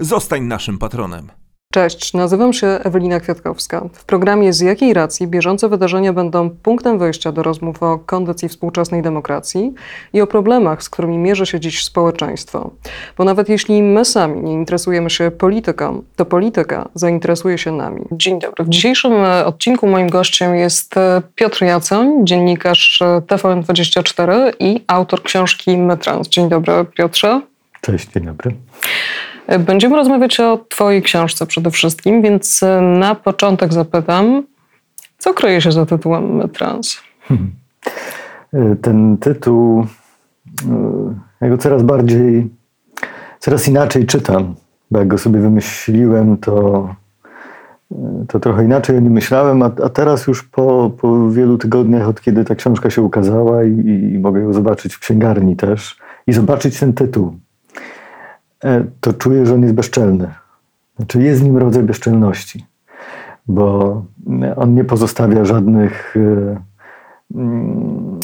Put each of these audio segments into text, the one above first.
Zostań naszym patronem. Cześć, nazywam się Ewelina Kwiatkowska. W programie Z jakiej racji bieżące wydarzenia będą punktem wyjścia do rozmów o kondycji współczesnej demokracji i o problemach, z którymi mierzy się dziś społeczeństwo. Bo nawet jeśli my sami nie interesujemy się polityką, to polityka zainteresuje się nami. Dzień dobry. W dzisiejszym e, odcinku moim gościem jest e, Piotr Jacoń, dziennikarz e, TVN24 i autor książki Metrans. Dzień dobry, Piotrze. Cześć, dzień dobry. Będziemy rozmawiać o Twojej książce przede wszystkim, więc e, na początek zapytam, co kryje się za tytułem Trans? Hmm. Ten tytuł, e, ja go coraz bardziej, coraz inaczej czytam, bo jak go sobie wymyśliłem, to, to trochę inaczej o nim myślałem, a, a teraz już po, po wielu tygodniach, od kiedy ta książka się ukazała i, i mogę ją zobaczyć w księgarni też i zobaczyć ten tytuł E, to czuję, że on jest bezczelny. Znaczy jest w nim rodzaj bezczelności, bo on nie pozostawia żadnych, e, mm,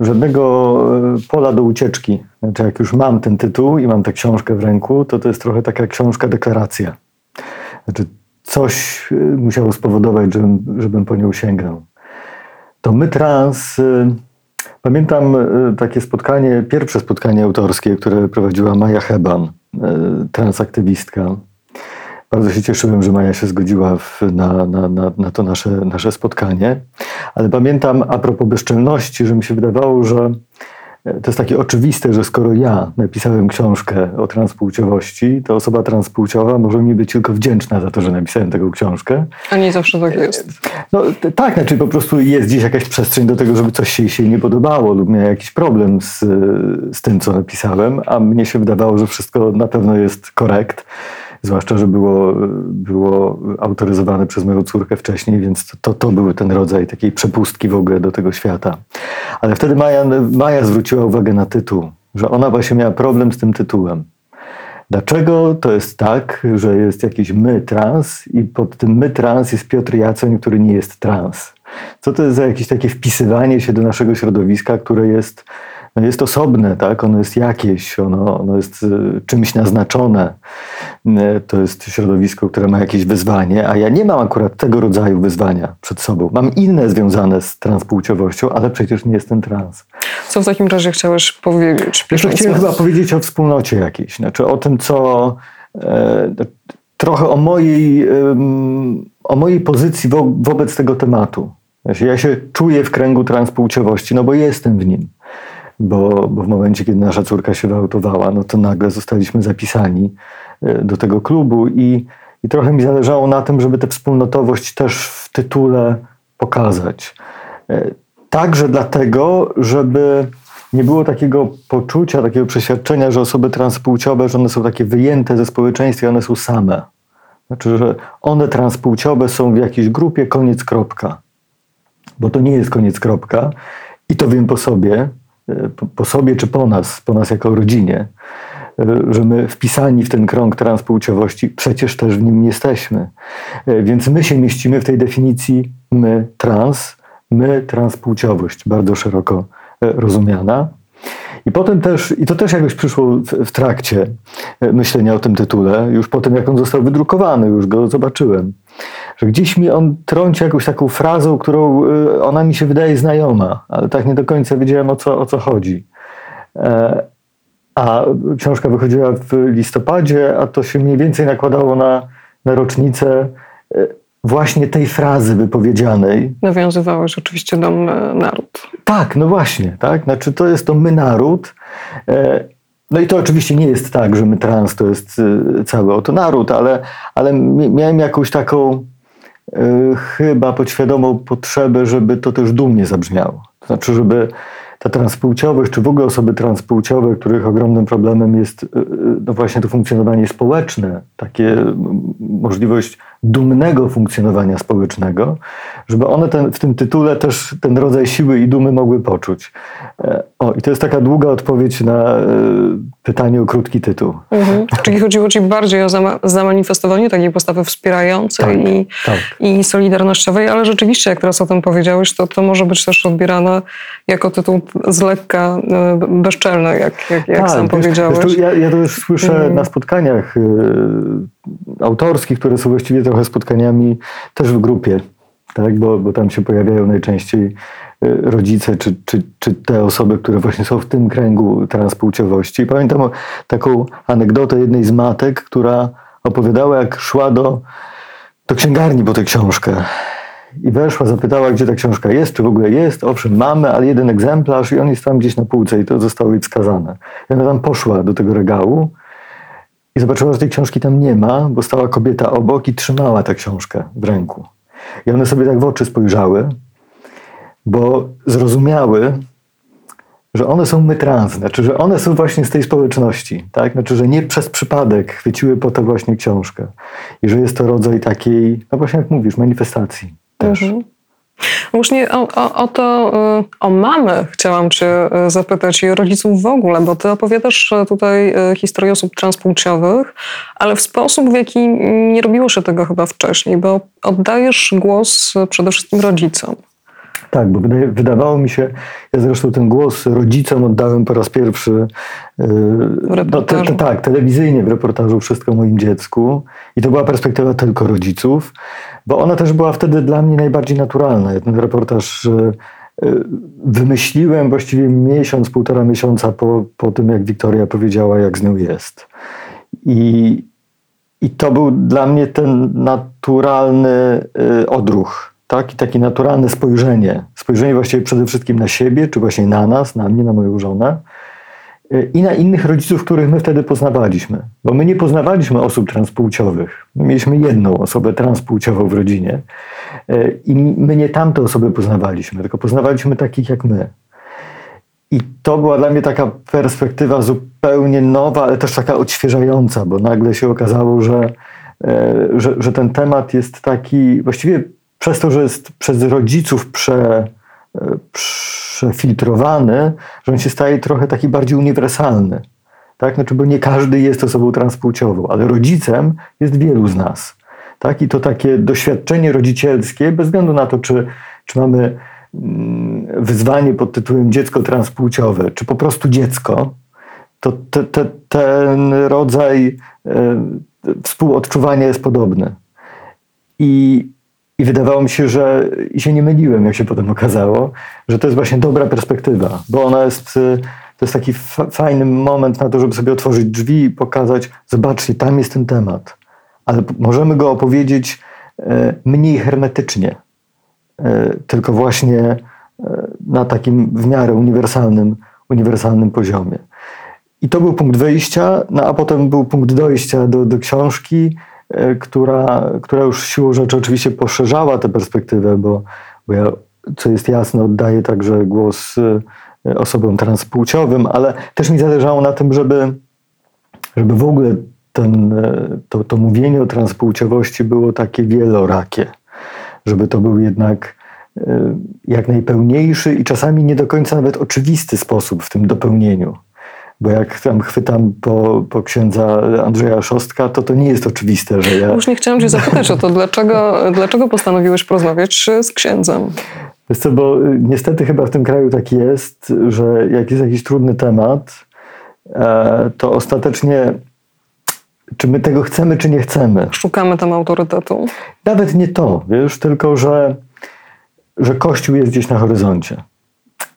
żadnego e, pola do ucieczki. Znaczy jak już mam ten tytuł i mam tę książkę w ręku, to to jest trochę taka książka deklaracja. Znaczy coś musiało spowodować, żebym, żebym po nią sięgnął. To my trans Pamiętam takie spotkanie, pierwsze spotkanie autorskie, które prowadziła Maja Heban E, transaktywistka. Bardzo się cieszyłem, że Maja się zgodziła w, na, na, na, na, to nasze, nasze spotkanie. Ale pamiętam a propos bezczelności, że mi się wydawało, że to jest takie oczywiste, że skoro ja napisałem książkę o transpłciowości, to osoba transpłciowa może mi być tylko wdzięczna za to, że napisałem taką książkę. A nie zawsze tak jest. No tak, znaczy po prostu jest gdzieś jakaś przestrzeń do tego, żeby coś się, się nie podobało lub miał jakiś problem z, z tym, co napisałem, a mnie się wydawało, że wszystko na pewno jest korekt zwłaszcza, że było, było autoryzowane przez moją córkę wcześniej, więc to, to był ten rodzaj takiej przepustki w ogóle do tego świata. Ale wtedy Maja, Maja zwróciła uwagę na tytuł, że ona właśnie miała problem z tym tytułem. Dlaczego to jest tak, że jest jakiś my trans i pod tym my trans jest Piotr Jacoń, który nie jest trans? Co to jest za jakieś takie wpisywanie się do naszego środowiska, które jest no jest osobne, tak? ono jest jakieś, ono, ono jest y, czymś naznaczone. Y, to jest środowisko, które ma jakieś wyzwanie, a ja nie mam akurat tego rodzaju wyzwania przed sobą. Mam inne związane z transpłciowością, ale przecież nie jestem trans. Co w takim razie chciałeś powiedzieć? Jeszcze chciałem chyba powiedzieć o wspólnocie jakiejś, znaczy o tym, co e, trochę o mojej, o mojej pozycji wo, wobec tego tematu. Ja się czuję w kręgu transpłciowości, no bo jestem w nim bo, bo w momencie, kiedy nasza córka się wyautowała, no to nagle zostaliśmy zapisani e, do tego klubu i, i trochę mi zależało na tym, żeby tę wspólnotowość też w tytule pokazać. E, także dlatego, żeby nie było takiego poczucia, takiego przeświadczenia, że osoby transpłciowe, że one są takie wyjęte ze społeczeństwa one są same. Znaczy, że one transpłciowe są w jakiejś grupie, koniec kropka. Bo to nie jest koniec kropka i to wiem po sobie, po sobie czy po nas, po nas jako rodzinie, że my wpisani w ten krąg transpłciowości przecież też w nim jesteśmy. Więc my się mieścimy w tej definicji my trans, my transpłciowość, bardzo szeroko rozumiana. I potem też, i to też jakoś przyszło w, w, trakcie myślenia o tym tytule, już po tym, jak on został wydrukowany, już go zobaczyłem, że gdzieś mi on trąci jakąś taką frazą, którą y, ona mi się wydaje znajoma, ale tak nie do końca wiedziałem o co, o co chodzi. E, a książka wychodziła w listopadzie, a to się mniej więcej nakładało na, na rocznicę e, właśnie tej frazy wypowiedzianej. Nawiązywałeś oczywiście do naród. Tak, no właśnie, tak. Znaczy to jest to my naród. E, no i to oczywiście nie jest tak, że my trans to jest y, cały oto naród, ale, ale miałem jakąś taką chyba podświadomą potrzebę, żeby to też dumnie zabrzmiało. To znaczy, żeby ta transpłciowość, czy w ogóle osoby transpłciowe, których ogromnym problemem jest y, y, no właśnie to funkcjonowanie społeczne, takie możliwość dumnego funkcjonowania społecznego, żeby one ten, w tym tytule też ten rodzaj siły i dumy mogły poczuć. E, O, i to jest taka długa odpowiedź na pytanie o krótki tytuł. Mhm. Czyli chodziło ci bardziej o zama- zamanifestowanie takiej postawy wspierającej Tak, i, tak. i solidarnościowej, ale rzeczywiście, jak teraz o tym powiedziałeś, to, to może być też odbierane jako tytuł z lekka e, bezczelny, jak, jak, jak sam Tak, wiesz, powiedziałeś. Wiesz, to ja, ja to już słyszę Mhm. na spotkaniach y, autorskich, które są właściwie trochę spotkaniami też w grupie, tak? bo, bo tam się pojawiają najczęściej y, rodzice czy, czy, czy te osoby, które właśnie są w tym kręgu transpłciowości. Pamiętam taką anegdotę jednej z matek, która opowiadała, jak szła do, do księgarni po tę książkę. I weszła, zapytała, gdzie ta książka jest, czy w ogóle jest. Owszem, mamy, ale jeden egzemplarz i on jest tam gdzieś na półce i to zostało jej wskazane. I ona tam poszła do tego regału i zobaczyła, że tej książki tam nie ma, bo stała kobieta obok i trzymała tę książkę w ręku. I one sobie tak w oczy spojrzały, bo zrozumiały, że one są my trans, znaczy, że one są właśnie z tej społeczności, tak? Znaczy, że nie przez przypadek chwyciły po to właśnie książkę. I że jest to rodzaj takiej, no właśnie jak mówisz, manifestacji też. Mhm. Właśnie o, o, o to, y, o mamy chciałam cię y, zapytać i o rodziców w ogóle, bo ty opowiadasz tutaj y, historię osób transpłciowych, ale w sposób, w jaki nie robiło się tego chyba wcześniej, bo oddajesz głos przede wszystkim rodzicom. Tak, bo wydawało mi się, ja zresztą ten głos rodzicom oddałem po raz pierwszy yy, no, reportażu. tak, telewizyjnie w reportażu Wszystko o moim dziecku i to była perspektywa tylko rodziców, bo ona też była wtedy dla mnie najbardziej naturalna. Ja ten reportaż yy, yy, wymyśliłem właściwie miesiąc, półtora miesiąca po, po tym, jak Wiktoria powiedziała, jak z nią jest. I, i to był dla mnie ten naturalny y, odruch, tak? I takie naturalne spojrzenie. Spojrzenie właściwie przede wszystkim na siebie, czy właśnie na nas, na mnie, na moją żonę y, i na innych rodziców, których my wtedy poznawaliśmy. Bo my nie poznawaliśmy osób transpłciowych. My mieliśmy jedną osobę transpłciową w rodzinie y, i my nie tamte osoby poznawaliśmy, tylko poznawaliśmy takich jak my. I to była dla mnie taka perspektywa zupełnie nowa, ale też taka odświeżająca, bo nagle się okazało, że, e, że, że ten temat jest taki, właściwie przez to, że jest przez rodziców prze, e, przefiltrowany, że on się staje trochę taki bardziej uniwersalny. Tak? Znaczy, bo nie każdy jest osobą transpłciową, ale rodzicem jest wielu z nas. Tak? I to takie doświadczenie rodzicielskie, bez względu na to, czy, czy mamy mm, wyzwanie pod tytułem dziecko transpłciowe, czy po prostu dziecko, to te, te, ten rodzaj e, współodczuwania jest podobny. I, I wydawało mi się, że się nie myliłem, jak się potem okazało, że to jest właśnie dobra perspektywa, bo ona jest, to jest taki fa- fajny moment na to, żeby sobie otworzyć drzwi i pokazać, zobaczcie, tam jest ten temat, ale możemy go opowiedzieć e, mniej hermetycznie, e, tylko właśnie e, na takim w miarę uniwersalnym, uniwersalnym poziomie. I to był punkt wyjścia, no a potem był punkt dojścia do, do książki, która, która już siłą rzeczy oczywiście poszerzała tę perspektywę, bo, bo ja, co jest jasne, oddaję także głos e, osobom transpłciowym, ale też mi zależało na tym, żeby, żeby w ogóle ten, e, to, to mówienie o transpłciowości było takie wielorakie, żeby to był jednak e, jak najpełniejszy i czasami nie do końca nawet oczywisty sposób w tym dopełnieniu. Bo jak tam chwytam po, po księdza Andrzeja Szostka, to to nie jest oczywiste, że ja... Już nie chciałam cię zapytać o to, dlaczego, dlaczego postanowiłeś porozmawiać z księdzem? Wiesz co, bo y, niestety chyba w tym kraju tak jest, że jak jest jakiś trudny temat, e, to ostatecznie czy my tego chcemy, czy nie chcemy. Szukamy tam autorytetu. Nawet nie to, wiesz, tylko że, że Kościół jest gdzieś na horyzoncie.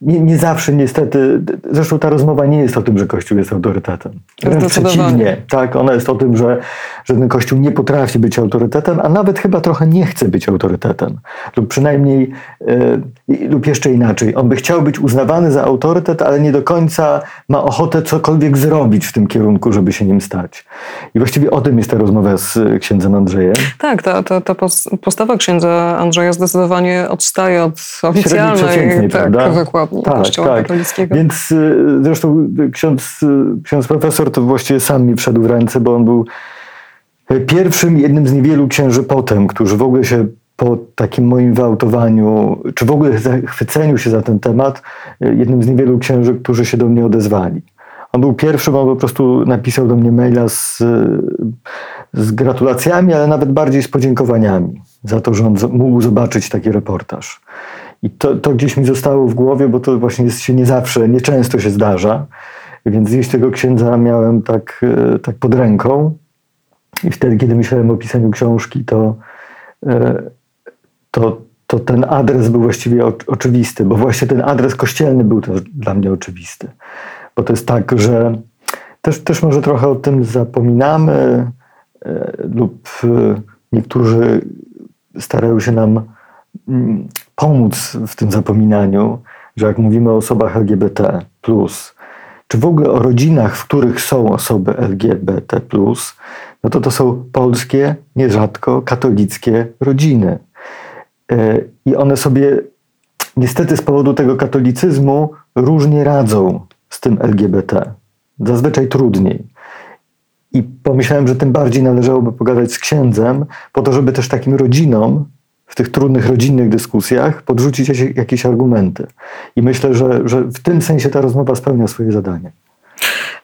Nie, nie zawsze niestety, zresztą ta rozmowa nie jest o tym, że Kościół jest autorytetem. Wręcz przeciwnie. Tak, ona jest o tym, że, że ten Kościół nie potrafi być autorytetem, a nawet chyba trochę nie chce być autorytetem. Lub przynajmniej, e, lub jeszcze inaczej, on by chciał być uznawany za autorytet, ale nie do końca ma ochotę cokolwiek zrobić w tym kierunku, żeby się nim stać. I właściwie o tym jest ta rozmowa z e, księdzem Andrzejem. Tak, ta, ta, ta pos- postawa księdza Andrzeja zdecydowanie odstaje od oficjalnej tak, prawda? Wykładni. zachodniej Tak, Kościoła tak. katolickiego. Więc y, zresztą ksiądz, y, ksiądz profesor to właściwie sam mi wszedł w ręce, bo on był y, pierwszym, jednym z niewielu księży potem, którzy w ogóle się po takim moim wyautowaniu, czy w ogóle zachwyceniu się za ten temat, y, jednym z niewielu księży, którzy się do mnie odezwali. On był pierwszym, on po prostu napisał do mnie maila z, z gratulacjami, ale nawet bardziej z podziękowaniami za to, że on mógł zobaczyć taki reportaż. I to, to gdzieś mi zostało w głowie, bo to właśnie jest, się nie zawsze, nie często się zdarza. Więc gdzieś tego księdza miałem tak, e, tak pod ręką. I wtedy, kiedy myślałem o pisaniu książki, to, e, to, to ten adres był właściwie oczywisty, bo właśnie ten adres kościelny był też dla mnie oczywisty. Bo to jest tak, że też, też może trochę o tym zapominamy, e, lub niektórzy starają się nam pomóc w tym zapominaniu, że jak mówimy o osobach LGBT, czy w ogóle o rodzinach, w których są osoby LGBT, no to to są polskie, nierzadko katolickie rodziny. E, I one sobie niestety z powodu tego katolicyzmu różnie radzą z tym LGBT. Zazwyczaj trudniej. I pomyślałem, że tym bardziej należałoby pogadać z księdzem, po to, żeby też takim rodzinom w tych trudnych rodzinnych dyskusjach podrzucić jakieś- argumenty. I myślę, że, że w tym sensie ta rozmowa spełnia swoje zadanie.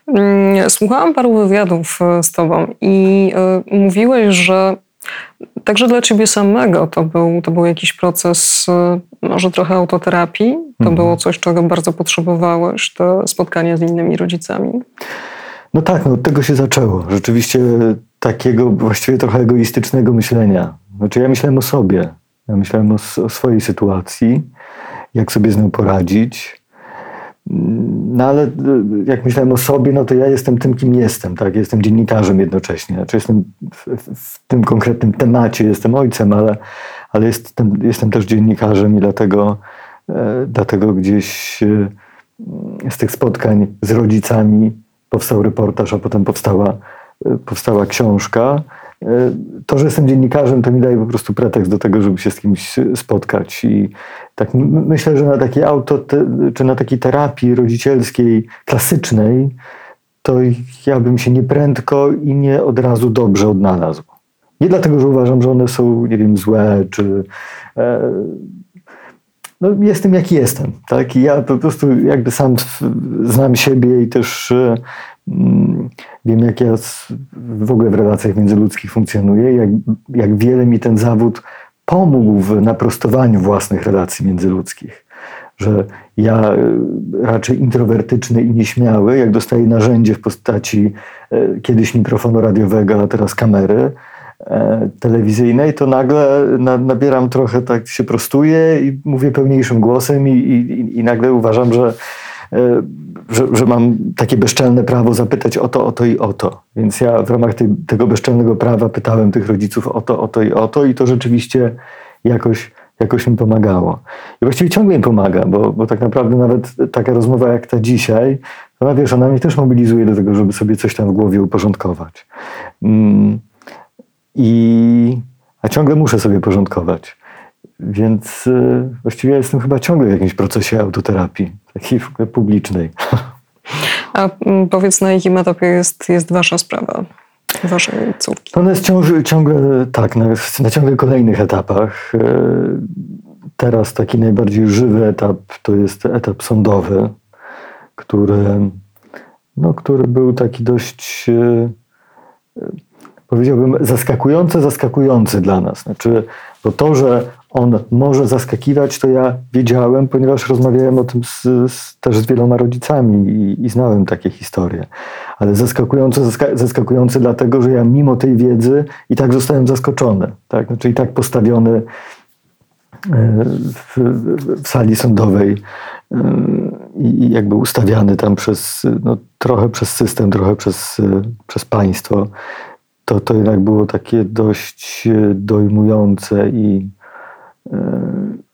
Mm, Słuchałam paru wywiadów e, z tobą i e, mówiłeś, że także dla ciebie samego to był, to był jakiś proces e, może trochę autoterapii. To Mhm. było coś, czego bardzo potrzebowałeś, to spotkanie z innymi rodzicami. No tak, no od tego się zaczęło. Rzeczywiście takiego właściwie trochę egoistycznego myślenia. Znaczy ja myślałem o sobie. Ja myślałem o, o swojej sytuacji, jak sobie z nią poradzić. Mm, No ale y, jak myślałem o sobie, no to ja jestem tym, kim jestem, tak? Jestem dziennikarzem jednocześnie. Znaczy jestem w, w, w tym konkretnym temacie, jestem ojcem, ale, ale jestem, jestem też dziennikarzem i dlatego, e, dlatego gdzieś e, z tych spotkań z rodzicami powstał reportaż, a potem powstała, e, powstała książka. E, To, że jestem dziennikarzem, to mi daje po prostu pretekst do tego, żeby się z kimś spotkać. I tak myślę, że na takiej auto, te, czy na takiej terapii rodzicielskiej, klasycznej, to ja bym się nieprędko i nie od razu dobrze odnalazł. Nie dlatego, że uważam, że one są, nie wiem, złe, czy e, no, jestem jaki jestem. Tak? I ja po prostu jakby sam znam siebie i też e, wiem, jak ja w ogóle w relacjach międzyludzkich funkcjonuję, jak, jak wiele mi ten zawód pomógł w naprostowaniu własnych relacji międzyludzkich. Że ja e, raczej introwertyczny i nieśmiały, jak dostaję narzędzie w postaci e, kiedyś mikrofonu radiowego, a teraz kamery, e, telewizyjnej, to nagle na, nabieram trochę, tak się prostuję i mówię pełniejszym głosem i, i, i nagle uważam, że, że, że mam takie bezczelne prawo zapytać o to, o to i o to. Więc ja w ramach tego bezczelnego prawa pytałem tych rodziców o to, o to i o to i to rzeczywiście jakoś, jakoś mi pomagało. I właściwie ciągle mi pomaga, bo, bo tak naprawdę nawet taka rozmowa jak ta dzisiaj, ona wiesz, ona mnie też mobilizuje do tego, żeby sobie coś tam w głowie uporządkować. Mm. I, a ciągle muszę sobie porządkować. Więc y, właściwie jestem chyba ciągle w jakimś procesie autoterapii, takiej publicznej. A mm, powiedz, na jakim etapie jest, jest wasza sprawa, waszej córki? Ona jest ciągle, ciągle tak, na, na ciągle kolejnych etapach. Y, Teraz taki najbardziej żywy etap to jest etap sądowy, który, no, który był taki dość, y, powiedziałbym, zaskakujący, zaskakujący dla nas. Znaczy, bo to, że on może zaskakiwać, to ja wiedziałem, ponieważ rozmawiałem o tym z, z, też z wieloma rodzicami i, i znałem takie historie. Ale zaskakujący, zaska, zaskakujący dlatego, że ja mimo tej wiedzy i tak zostałem zaskoczony. Tak? Znaczy i tak postawiony e, w, w, sali sądowej e, i i jakby ustawiany tam przez, no, trochę przez system, trochę przez, e, przez państwo. To, to jednak było takie dość e, dojmujące i e,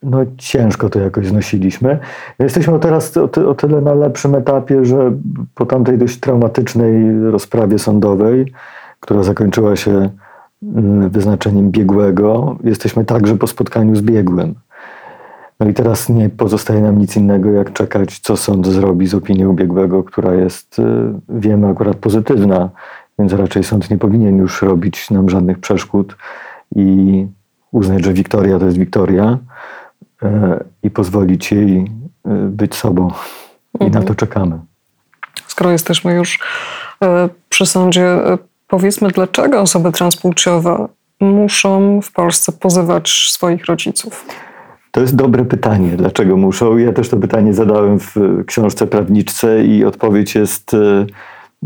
no, ciężko to jakoś znosiliśmy. Jesteśmy teraz o, ty, o tyle na lepszym etapie, że po tamtej dość traumatycznej rozprawie sądowej, która zakończyła się wyznaczeniem biegłego, jesteśmy także po spotkaniu z biegłym. No i teraz nie pozostaje nam nic innego, jak czekać, co sąd zrobi z opinią ubiegłego, która jest, y, wiemy, akurat pozytywna, więc raczej sąd nie powinien już robić nam żadnych przeszkód i uznać, że Wiktoria to jest Wiktoria y, i pozwolić jej y, być sobą. I Mhm. na to czekamy. Skoro jesteśmy już e, przy sądzie, e, powiedzmy, dlaczego osoby transpłciowe muszą w Polsce pozywać swoich rodziców? To jest dobre pytanie, dlaczego muszą. Ja też to pytanie zadałem w książce prawniczce i odpowiedź jest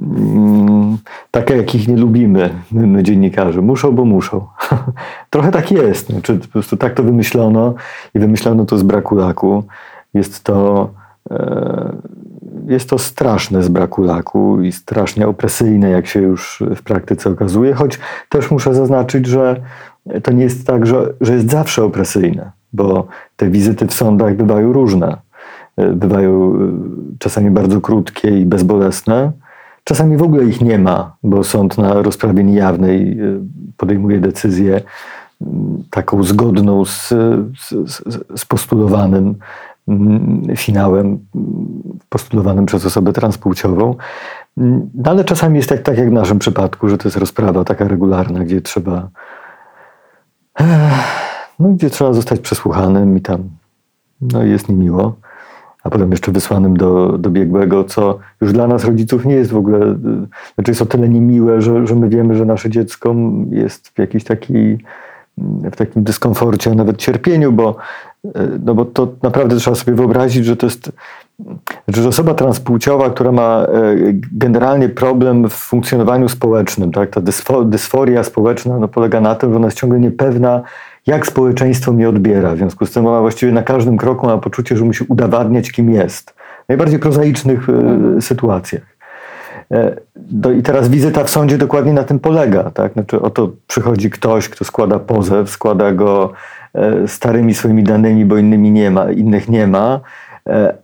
mm, taka, jakich nie lubimy my, my dziennikarze. Muszą, bo muszą. Trochę tak jest. Znaczy, po prostu tak to wymyślono i wymyślono to z braku laku. Jest to, e, jest to straszne z braku laku i strasznie opresyjne, jak się już w praktyce okazuje, choć też muszę zaznaczyć, że to nie jest tak, że, że jest zawsze opresyjne, bo te wizyty w sądach bywają różne. E, Bywają e, czasami bardzo krótkie i bezbolesne. Czasami w ogóle ich nie ma, bo sąd na rozprawie niejawnej e, podejmuje decyzję taką zgodną z, z, z- z postulowanym finałem, postulowanym przez osobę transpłciową. No ale czasami jest tak, tak jak w naszym przypadku, że to jest rozprawa taka regularna, gdzie trzeba no, gdzie trzeba zostać przesłuchanym i tam no, jest niemiło, a potem jeszcze wysłanym do, do biegłego, co już dla nas rodziców nie jest w ogóle, znaczy jest o tyle niemiłe, że, że my wiemy, że nasze dziecko jest w jakiejś w takim dyskomforcie, a nawet cierpieniu, bo, no bo to naprawdę trzeba sobie wyobrazić, że to jest że osoba transpłciowa, która ma e, generalnie problem w funkcjonowaniu społecznym, tak? ta dysfo, dysforia społeczna no, polega na tym, że ona jest ciągle niepewna, jak społeczeństwo mnie odbiera. W związku z tym ona właściwie na każdym kroku ma poczucie, że musi udowadniać, kim jest. W najbardziej prozaicznych e, sytuacjach. E, No i teraz wizyta w sądzie dokładnie na tym polega. Tak? Znaczy, oto przychodzi ktoś, kto składa pozew, składa go e, starymi swoimi danymi, bo innymi nie ma, innych nie ma. E,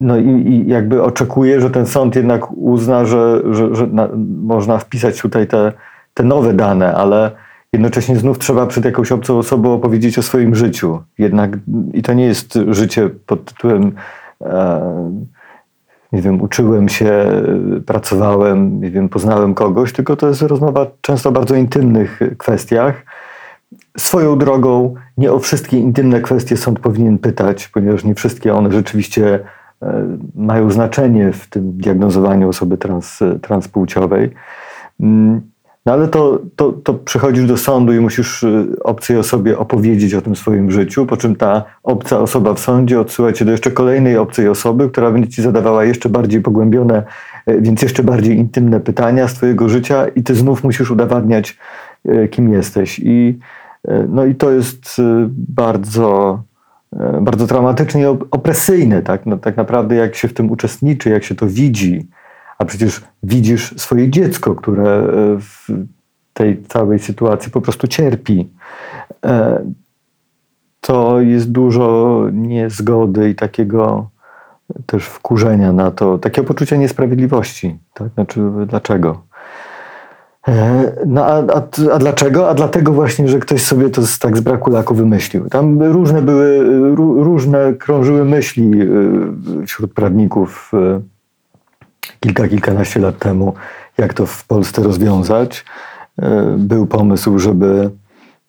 No i, i jakby oczekuje, że ten sąd jednak uzna, że, że, że na, można wpisać tutaj te, te nowe dane, ale jednocześnie znów trzeba przed jakąś obcą osobą opowiedzieć o swoim życiu. Jednak i to nie jest życie pod tytułem e, nie wiem, uczyłem się, pracowałem, nie wiem, poznałem kogoś, tylko to jest rozmowa często o bardzo intymnych kwestiach. Swoją drogą, nie o wszystkie intymne kwestie sąd powinien pytać, ponieważ nie wszystkie one rzeczywiście e, mają znaczenie w tym diagnozowaniu osoby trans, transpłciowej. No ale to, to, to przychodzisz do sądu i musisz y, obcej osobie opowiedzieć o tym swoim życiu, po czym ta obca osoba w sądzie odsyła cię do jeszcze kolejnej obcej osoby, która będzie ci zadawała jeszcze bardziej pogłębione, y, więc jeszcze bardziej intymne pytania z twojego życia i ty znów musisz udowadniać, y, kim jesteś. I, no i to jest bardzo, bardzo traumatyczne i op- opresyjne. Tak? No, tak naprawdę jak się w tym uczestniczy, jak się to widzi, a przecież widzisz swoje dziecko, które e, w tej całej sytuacji po prostu cierpi. E, To jest dużo niezgody i takiego też wkurzenia na to, takiego poczucia niesprawiedliwości. Tak? Znaczy, dlaczego? E, No a, a, a dlaczego? A dlatego właśnie, że ktoś sobie to z, tak z braku laku wymyślił. Tam różne były, ró, różne krążyły myśli wśród prawników kilka, kilkanaście lat temu, jak to w Polsce rozwiązać. E, Był pomysł, żeby,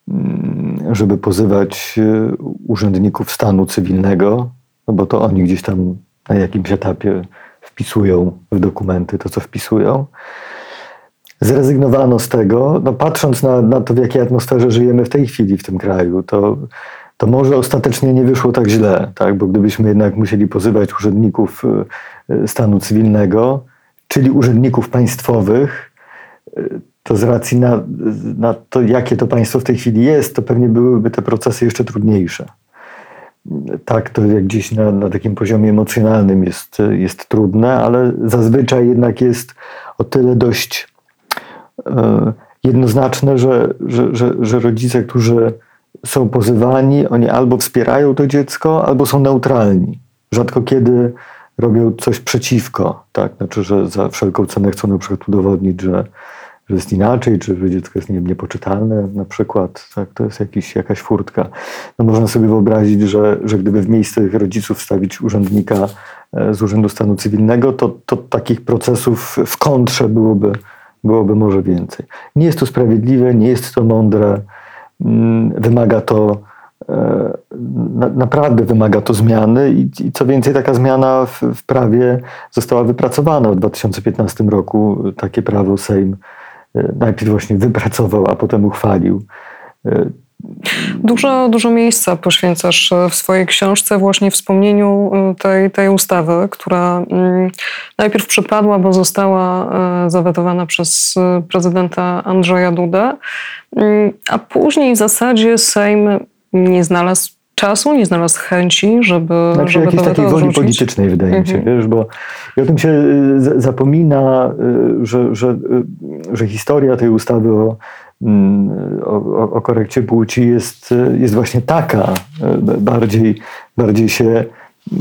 mm, żeby pozywać e, urzędników stanu cywilnego, no bo to oni gdzieś tam na jakimś etapie wpisują w dokumenty to, co wpisują. Zrezygnowano z tego, no patrząc na, na to, w jakiej atmosferze żyjemy w tej chwili w tym kraju, to, to może ostatecznie nie wyszło tak źle, tak? bo gdybyśmy jednak musieli pozywać urzędników y, stanu cywilnego, czyli urzędników państwowych, y, to z racji na, na to, jakie to państwo w tej chwili jest, to pewnie byłyby te procesy jeszcze trudniejsze. Tak, to jak gdzieś na, na takim poziomie emocjonalnym jest, jest trudne, ale zazwyczaj jednak jest o tyle dość e, jednoznaczne, że, że, że, że rodzice, którzy są pozywani, oni albo wspierają to dziecko, albo są neutralni. Rzadko kiedy robią coś przeciwko, tak? Znaczy, że za wszelką cenę chcą na przykład udowodnić, że, że jest inaczej, czy że dziecko jest nie niepoczytalne na przykład, tak, to jest jakiś, jakaś furtka. No można sobie wyobrazić, że, że gdyby w miejsce tych rodziców wstawić urzędnika e, z Urzędu Stanu Cywilnego, to, to takich procesów w kontrze byłoby, byłoby może więcej. Nie jest to sprawiedliwe, nie jest to mądre, mm, wymaga to na, naprawdę wymaga to zmiany i, i co więcej, taka zmiana w, w, prawie została wypracowana w 2015 roku. Takie prawo Sejm e, najpierw właśnie wypracował, a potem uchwalił. E, Dużo, dużo miejsca poświęcasz w swojej książce właśnie wspomnieniu tej, tej ustawy, która mm, najpierw przepadła, bo została zawetowana przez prezydenta Andrzeja Dudę, mm, a później w zasadzie Sejm nie znalazł czasu, nie znalazł chęci, żeby. Znaczy żeby jakiejś takiej woli politycznej, wydaje mi się, Mhm. wiesz, bo i o tym się y, zapomina, y, że, że, y, że historia tej ustawy o, mm, o, o- o korekcie płci jest, jest właśnie taka, bardziej, bardziej się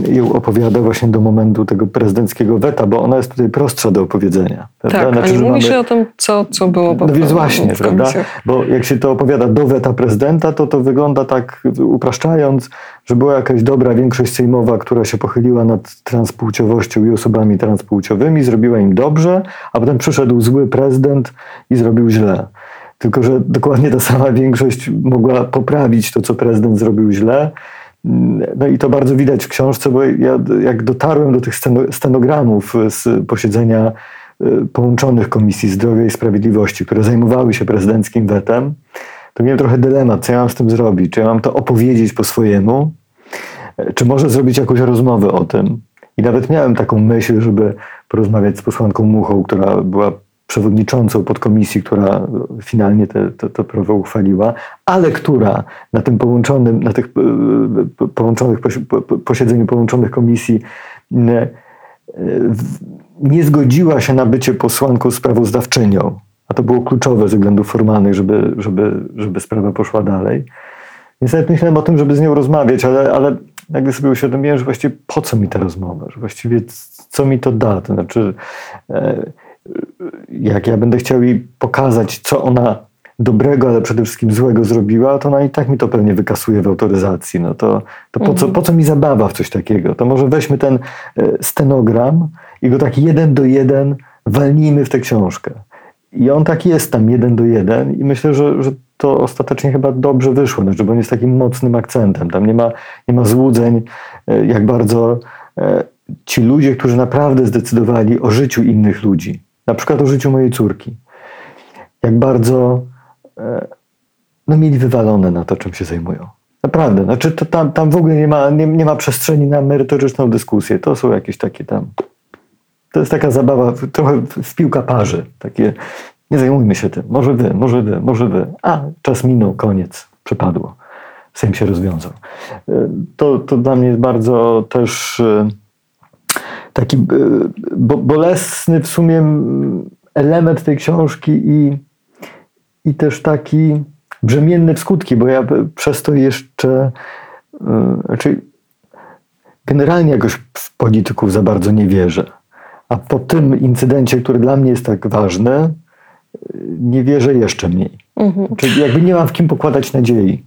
ją opowiada właśnie do momentu tego prezydenckiego weta, bo ona jest tutaj prostsza do opowiedzenia. prawda? Tak, Znaczy, a nie mówi mamy- się o tym, co, co było no więc właśnie, prawda? Bo jak się to opowiada do weta prezydenta, to to wygląda tak upraszczając, że była jakaś dobra większość sejmowa, która się pochyliła nad transpłciowością i osobami transpłciowymi, zrobiła im dobrze, a potem przyszedł zły prezydent i zrobił źle. Tylko, że dokładnie ta sama większość mogła poprawić to, co prezydent zrobił źle. No i to bardzo widać w książce, bo ja jak dotarłem do tych steno- stenogramów z posiedzenia y, połączonych Komisji Zdrowia i Sprawiedliwości, które zajmowały się prezydenckim wetem, to miałem trochę dylemat, co ja mam z tym zrobić. Czy ja mam to opowiedzieć po swojemu, e, czy może zrobić jakąś rozmowę o tym. I nawet miałem taką myśl, żeby porozmawiać z posłanką Muchą, która była przewodniczącą podkomisji, która finalnie te, te, prawo uchwaliła, ale która na tym połączonym, na tych e, połączonych posi- po- po- posiedzeniu połączonych komisji e, nie zgodziła się na bycie posłanką sprawozdawczynią, a to było kluczowe ze względów formalnych, żeby, żeby, żeby sprawa poszła dalej. Więc nawet myślałem o tym, żeby z nią rozmawiać, ale, ale nagle sobie uświadomiłem, że właściwie po co mi ta rozmowa, że właściwie co mi to da. To znaczy, e, jak ja będę chciał jej pokazać, co ona dobrego, ale przede wszystkim złego zrobiła, to ona i tak mi to pewnie wykasuje w autoryzacji. No to, to po, co, Mhm. po co mi zabawa w coś takiego? To może weźmy ten e, stenogram i go tak jeden do jeden walnijmy w tę książkę. I on tak jest tam jeden do jeden i myślę, że, że to ostatecznie chyba dobrze wyszło, znaczy, bo on jest takim mocnym akcentem. Tam nie ma, nie ma złudzeń, e, jak bardzo e, ci ludzie, którzy naprawdę zdecydowali o życiu innych ludzi, na przykład o życiu mojej córki, jak bardzo e, no, mieli wywalone na to, czym się zajmują. Naprawdę, znaczy to tam, tam w ogóle nie ma, nie, nie ma przestrzeni na merytoryczną dyskusję. To są jakieś takie tam. To jest taka zabawa, trochę w, w piłka parzy. Takie, nie zajmujmy się tym. Może wy, może wy, może wy. A, czas minął, koniec, przepadło. Sejm się rozwiązał. E, To, to dla mnie jest bardzo też e, taki e, bo, bolesny w sumie element tej książki i, i też taki brzemienny w skutki, bo ja przez to jeszcze e, znaczy generalnie jakoś w polityków za bardzo nie wierzę. A po tym incydencie, który dla mnie jest tak ważny, e, nie wierzę jeszcze mniej. Mhm. Czyli jakby nie mam w kim pokładać nadziei.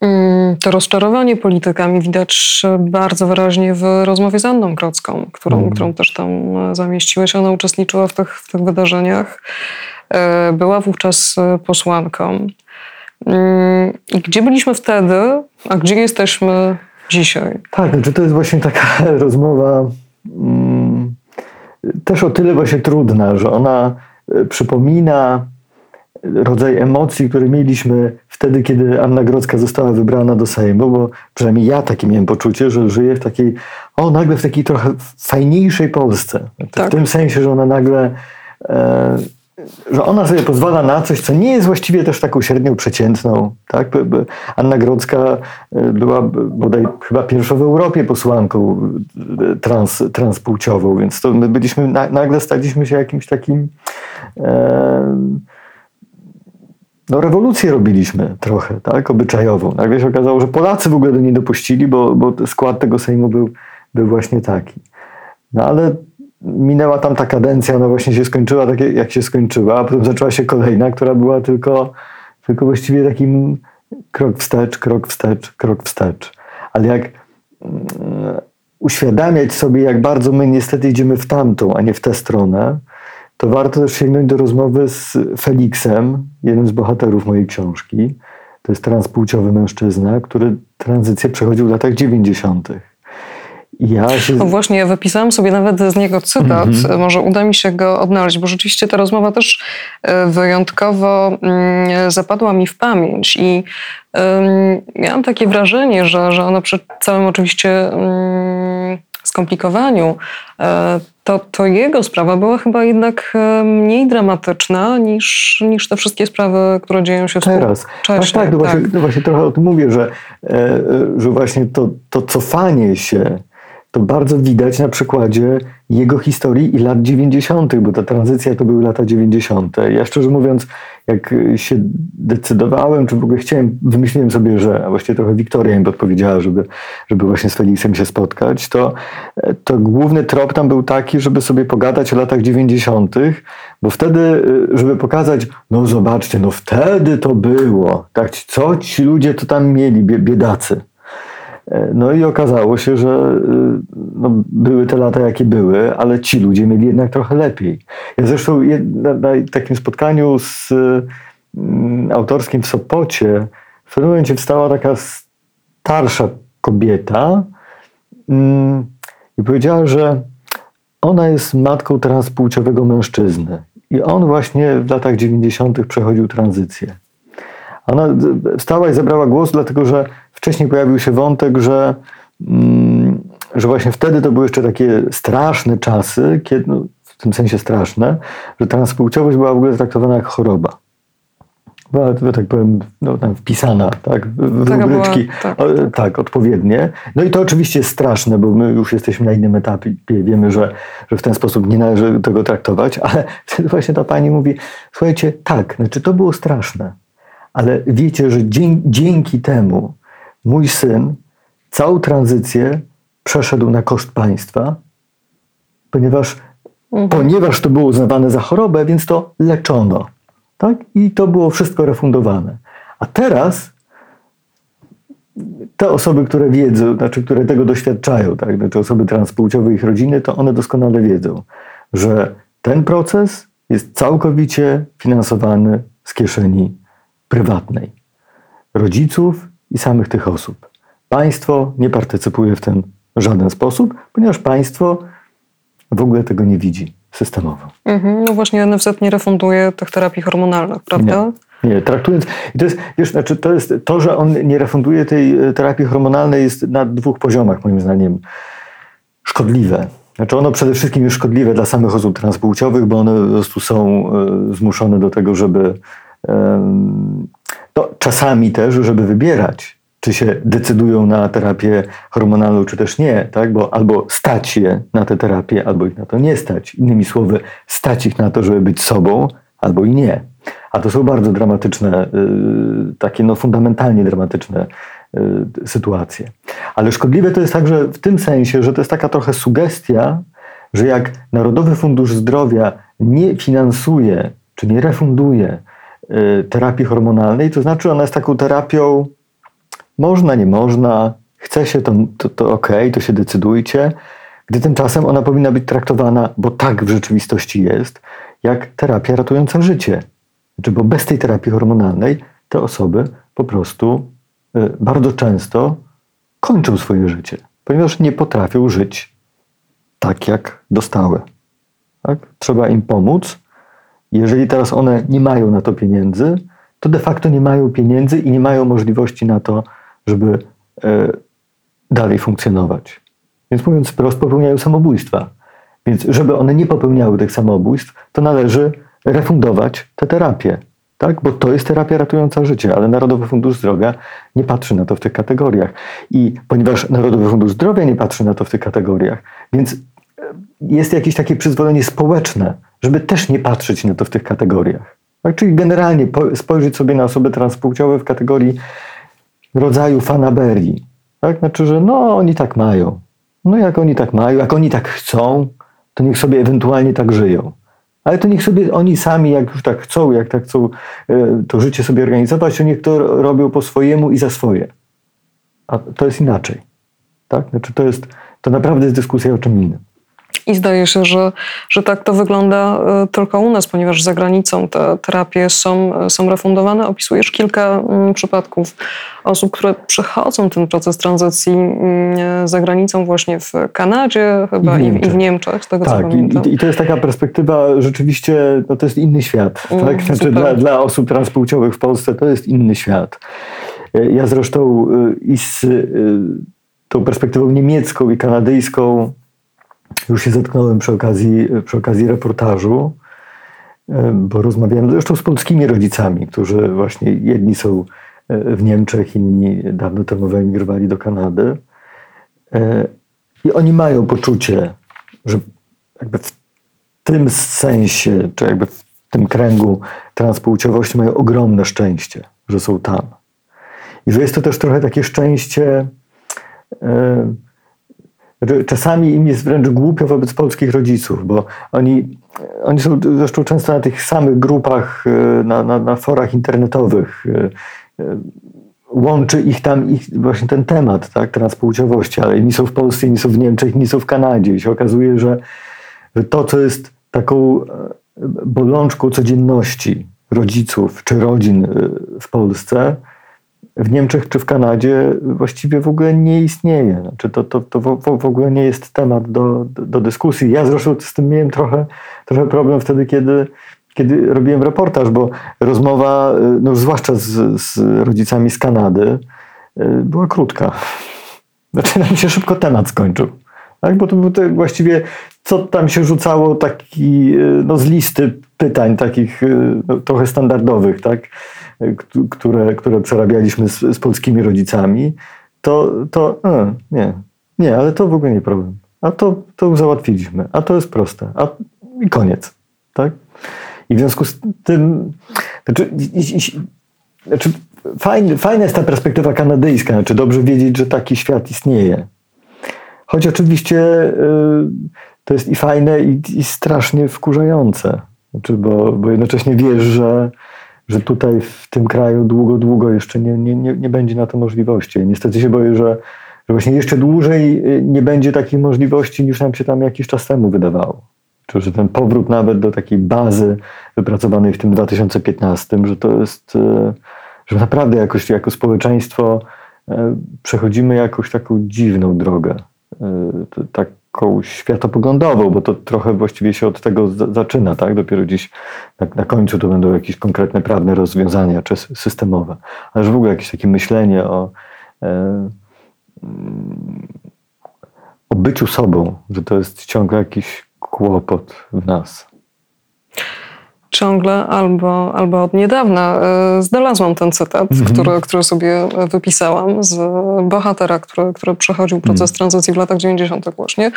Mm, To rozczarowanie politykami widać bardzo wyraźnie w rozmowie z Anną Krocką, którą, Mhm. którą też tam e, zamieściłeś. Ona uczestniczyła w tych, w tych wydarzeniach. E, Była wówczas e, posłanką. Mm, I gdzie byliśmy wtedy, a gdzie jesteśmy dzisiaj? Tak, znaczy to jest właśnie taka rozmowa mm, też o tyle właśnie trudna, że ona przypomina rodzaj emocji, które mieliśmy wtedy, kiedy Anna Grodzka została wybrana do Sejmu, bo przynajmniej ja takie miałem poczucie, że żyję w takiej, o nagle w takiej trochę fajniejszej Polsce. Tak. W tym sensie, że ona nagle e, że ona sobie pozwala na coś, co nie jest właściwie też taką średnią przeciętną. Tak? Anna Grodzka e, była bodaj chyba pierwszą w Europie posłanką e, trans, transpłciową, więc to my byliśmy, na, nagle staliśmy się jakimś takim e, no rewolucję robiliśmy trochę, tak, obyczajową. Nagle się okazało, że Polacy w ogóle do niej dopuścili, bo, bo skład tego Sejmu był, był właśnie taki. No ale minęła tam ta kadencja, no właśnie się skończyła tak, jak się skończyła, a potem zaczęła się kolejna, która była tylko, tylko właściwie takim krok wstecz, krok wstecz, krok wstecz. Ale jak mm, uświadamiać sobie, jak bardzo my niestety idziemy w tamtą, a nie w tę stronę, to warto też sięgnąć do rozmowy z Felixem, jednym z bohaterów mojej książki. To jest transpłciowy mężczyzna, który tranzycję przechodził w latach 90. Ja się... No właśnie, ja wypisałam sobie nawet z niego cytat. Mhm. Może uda mi się go odnaleźć, bo rzeczywiście ta rozmowa też e, wyjątkowo mm, zapadła mi w pamięć i miałam takie wrażenie, że, że ona przy całym oczywiście mm, skomplikowaniu e, to, to jego sprawa była chyba jednak e, mniej dramatyczna niż, niż te wszystkie sprawy, które dzieją się teraz. Tak, tak, no tak. Właśnie, no właśnie trochę o tym mówię, że, że właśnie to, to cofanie się to bardzo widać na przykładzie jego historii i lat 90., bo ta tranzycja to były lata 90. Ja szczerze mówiąc, jak się decydowałem, czy w ogóle chciałem, wymyśliłem sobie, że a właściwie trochę Wiktoria mi podpowiedziała, żeby, żeby właśnie z Felixem się spotkać, to, to główny trop tam był taki, żeby sobie pogadać o latach 90., bo wtedy, żeby pokazać, no zobaczcie, no wtedy to było, tak, co ci ludzie to tam mieli, biedacy. No i okazało się, że no, były te lata, jakie były, ale ci ludzie mieli jednak trochę lepiej. Ja zresztą na, na takim spotkaniu z mm, autorskim w Sopocie w pewnym momencie wstała taka starsza kobieta mm, i powiedziała, że ona jest matką transpłciowego mężczyzny. I on właśnie w latach 90. przechodził tranzycję. Ona wstała i zabrała głos, dlatego że wcześniej pojawił się wątek, że, mm, że właśnie wtedy to były jeszcze takie straszne czasy, kiedy, no, w tym sensie straszne, że transpłciowość była w ogóle traktowana jak choroba. Była, tak powiem, no, tam wpisana tak, w Taka rubryczki, była, tak, tak. tak, odpowiednie. No i to oczywiście jest straszne, bo my już jesteśmy na innym etapie, wiemy, że, że w ten sposób nie należy tego traktować, ale wtedy właśnie ta pani mówi, słuchajcie, tak, znaczy to było straszne, ale wiecie, że dzięki temu mój syn całą tranzycję przeszedł na koszt państwa, ponieważ, mhm. ponieważ to było uznawane za chorobę, więc to leczono. Tak? I to było wszystko refundowane. A teraz te osoby, które wiedzą, znaczy, które tego doświadczają, tak, znaczy osoby transpłciowe, ich rodziny, to one doskonale wiedzą, że ten proces jest całkowicie finansowany z kieszeni prywatnej rodziców i samych tych osób. Państwo nie partycypuje w tym w żaden sposób, ponieważ państwo w ogóle tego nie widzi systemowo. Mhm, no właśnie NFZ nie refunduje tych terapii hormonalnych, prawda? Nie, nie traktując... To jest, wiesz, znaczy to jest to, że on nie refunduje tej e, terapii hormonalnej jest na dwóch poziomach moim zdaniem szkodliwe. Znaczy ono przede wszystkim jest szkodliwe dla samych osób transpłciowych, bo one po prostu są e, zmuszone do tego, żeby no, czasami też, żeby wybierać, czy się decydują na terapię hormonalną, czy też nie, tak? bo albo stać je na tę terapię, albo ich na to nie stać. Innymi słowy, stać ich na to, żeby być sobą, albo i nie. A to są bardzo dramatyczne, y, takie no fundamentalnie dramatyczne y, sytuacje. Ale szkodliwe to jest także w tym sensie, że to jest taka trochę sugestia, że jak Narodowy Fundusz Zdrowia nie finansuje, czy nie refunduje terapii hormonalnej, to znaczy ona jest taką terapią można, nie można, chce się, to, to, to ok, to się decydujcie, gdy tymczasem ona powinna być traktowana, bo tak w rzeczywistości jest, jak terapia ratująca życie. Znaczy, bo bez tej terapii hormonalnej te osoby po prostu y, bardzo często kończą swoje życie, ponieważ nie potrafią żyć tak, jak dostały. Tak? Trzeba im pomóc, jeżeli teraz one nie mają na to pieniędzy, to de facto nie mają pieniędzy i nie mają możliwości na to, żeby e, dalej funkcjonować. Więc mówiąc wprost, popełniają samobójstwa. Więc żeby one nie popełniały tych samobójstw, to należy refundować tę terapię. Tak? Bo to jest terapia ratująca życie, ale Narodowy Fundusz Zdrowia nie patrzy na to w tych kategoriach. I ponieważ Narodowy Fundusz Zdrowia nie patrzy na to w tych kategoriach, więc e, jest jakieś takie przyzwolenie społeczne, żeby też nie patrzeć na to w tych kategoriach. Tak? Czyli generalnie spojrzeć sobie na osoby transpłciowe w kategorii rodzaju fanaberii. Tak? Znaczy, że no oni tak mają. No jak oni tak mają, jak oni tak chcą, to niech sobie ewentualnie tak żyją. Ale to niech sobie oni sami, jak już tak chcą, jak tak chcą e, to życie sobie organizować, to niech to robią po swojemu i za swoje. A to jest inaczej. Tak? Znaczy to, jest, to naprawdę jest dyskusja o czym innym. I zdaje się, że, że tak to wygląda e, tylko u nas, ponieważ za granicą te terapie są, są refundowane. Opisujesz kilka mm, przypadków osób, które przechodzą ten proces tranzycji mm, za granicą właśnie w Kanadzie chyba i w, i w Niemczech, z tego co tak, pamiętam. I, I to jest taka perspektywa rzeczywiście, no to jest inny świat. Mm, tak? Znaczy super. dla, dla osób transpłciowych w Polsce to jest inny świat. E, Ja zresztą y, i z tą perspektywą niemiecką i kanadyjską już się zetknąłem przy okazji, przy okazji reportażu, bo rozmawiałem zresztą z polskimi rodzicami, którzy właśnie jedni są e, w Niemczech, inni dawno temu wyemigrowali do Kanady. E, I oni mają poczucie, że jakby w tym sensie, czy jakby w tym kręgu transpłciowości mają ogromne szczęście, że są tam. I że jest to też trochę takie szczęście. że czasami im jest wręcz głupio wobec polskich rodziców, bo oni, oni są zresztą często na tych samych grupach, e, na, na, na forach internetowych. e, e, Łączy ich tam ich właśnie ten temat tak, transpłciowości, ale inni są w Polsce, inni są w Niemczech, inni są w Kanadzie. I się okazuje, że, że to, co jest taką bolączką codzienności rodziców czy rodzin w Polsce, w Niemczech czy w Kanadzie właściwie w ogóle nie istnieje. Znaczy to, to, to w, ogóle nie jest temat do, do, dyskusji. Ja zresztą z tym miałem trochę, trochę problem wtedy, kiedy, kiedy robiłem reportaż, bo rozmowa, no zwłaszcza z, z rodzicami z Kanady, była krótka. Znaczy nam się szybko temat skończył. Tak? Bo to, bo to właściwie co tam się rzucało taki, no z listy pytań takich no, trochę standardowych, tak? Które, które przerabialiśmy z, z polskimi rodzicami, to, to nie, nie, ale to w ogóle nie problem. A to, to załatwiliśmy, a to jest proste, a i koniec. Tak? I w związku z tym, znaczy, znaczy fajne, fajna jest ta perspektywa kanadyjska, znaczy dobrze wiedzieć, że taki świat istnieje. Choć oczywiście y, to jest i fajne, i, i strasznie wkurzające. Znaczy, bo, bo jednocześnie wiesz, że, że tutaj w tym kraju długo, długo jeszcze nie, nie, nie, nie będzie na to możliwości. Niestety się boję, że, że właśnie jeszcze dłużej nie będzie takich możliwości, niż nam się tam jakiś czas temu wydawało. Czy że ten powrót nawet do takiej bazy wypracowanej w tym 2015, że to jest, że naprawdę jakoś jako społeczeństwo przechodzimy jakąś taką dziwną drogę. Taką światopoglądową, bo to trochę właściwie się od tego zaczyna, tak? Dopiero dziś na, na końcu to będą jakieś konkretne prawne rozwiązania czy systemowe. Ale w ogóle jakieś takie myślenie o, o byciu sobą, że to jest ciągle jakiś kłopot w nas. Ciągle albo, albo od niedawna znalazłam ten cytat, Mhm. który, który sobie wypisałam z bohatera, który, który przechodził proces Mhm. tranzycji w latach 90. właśnie.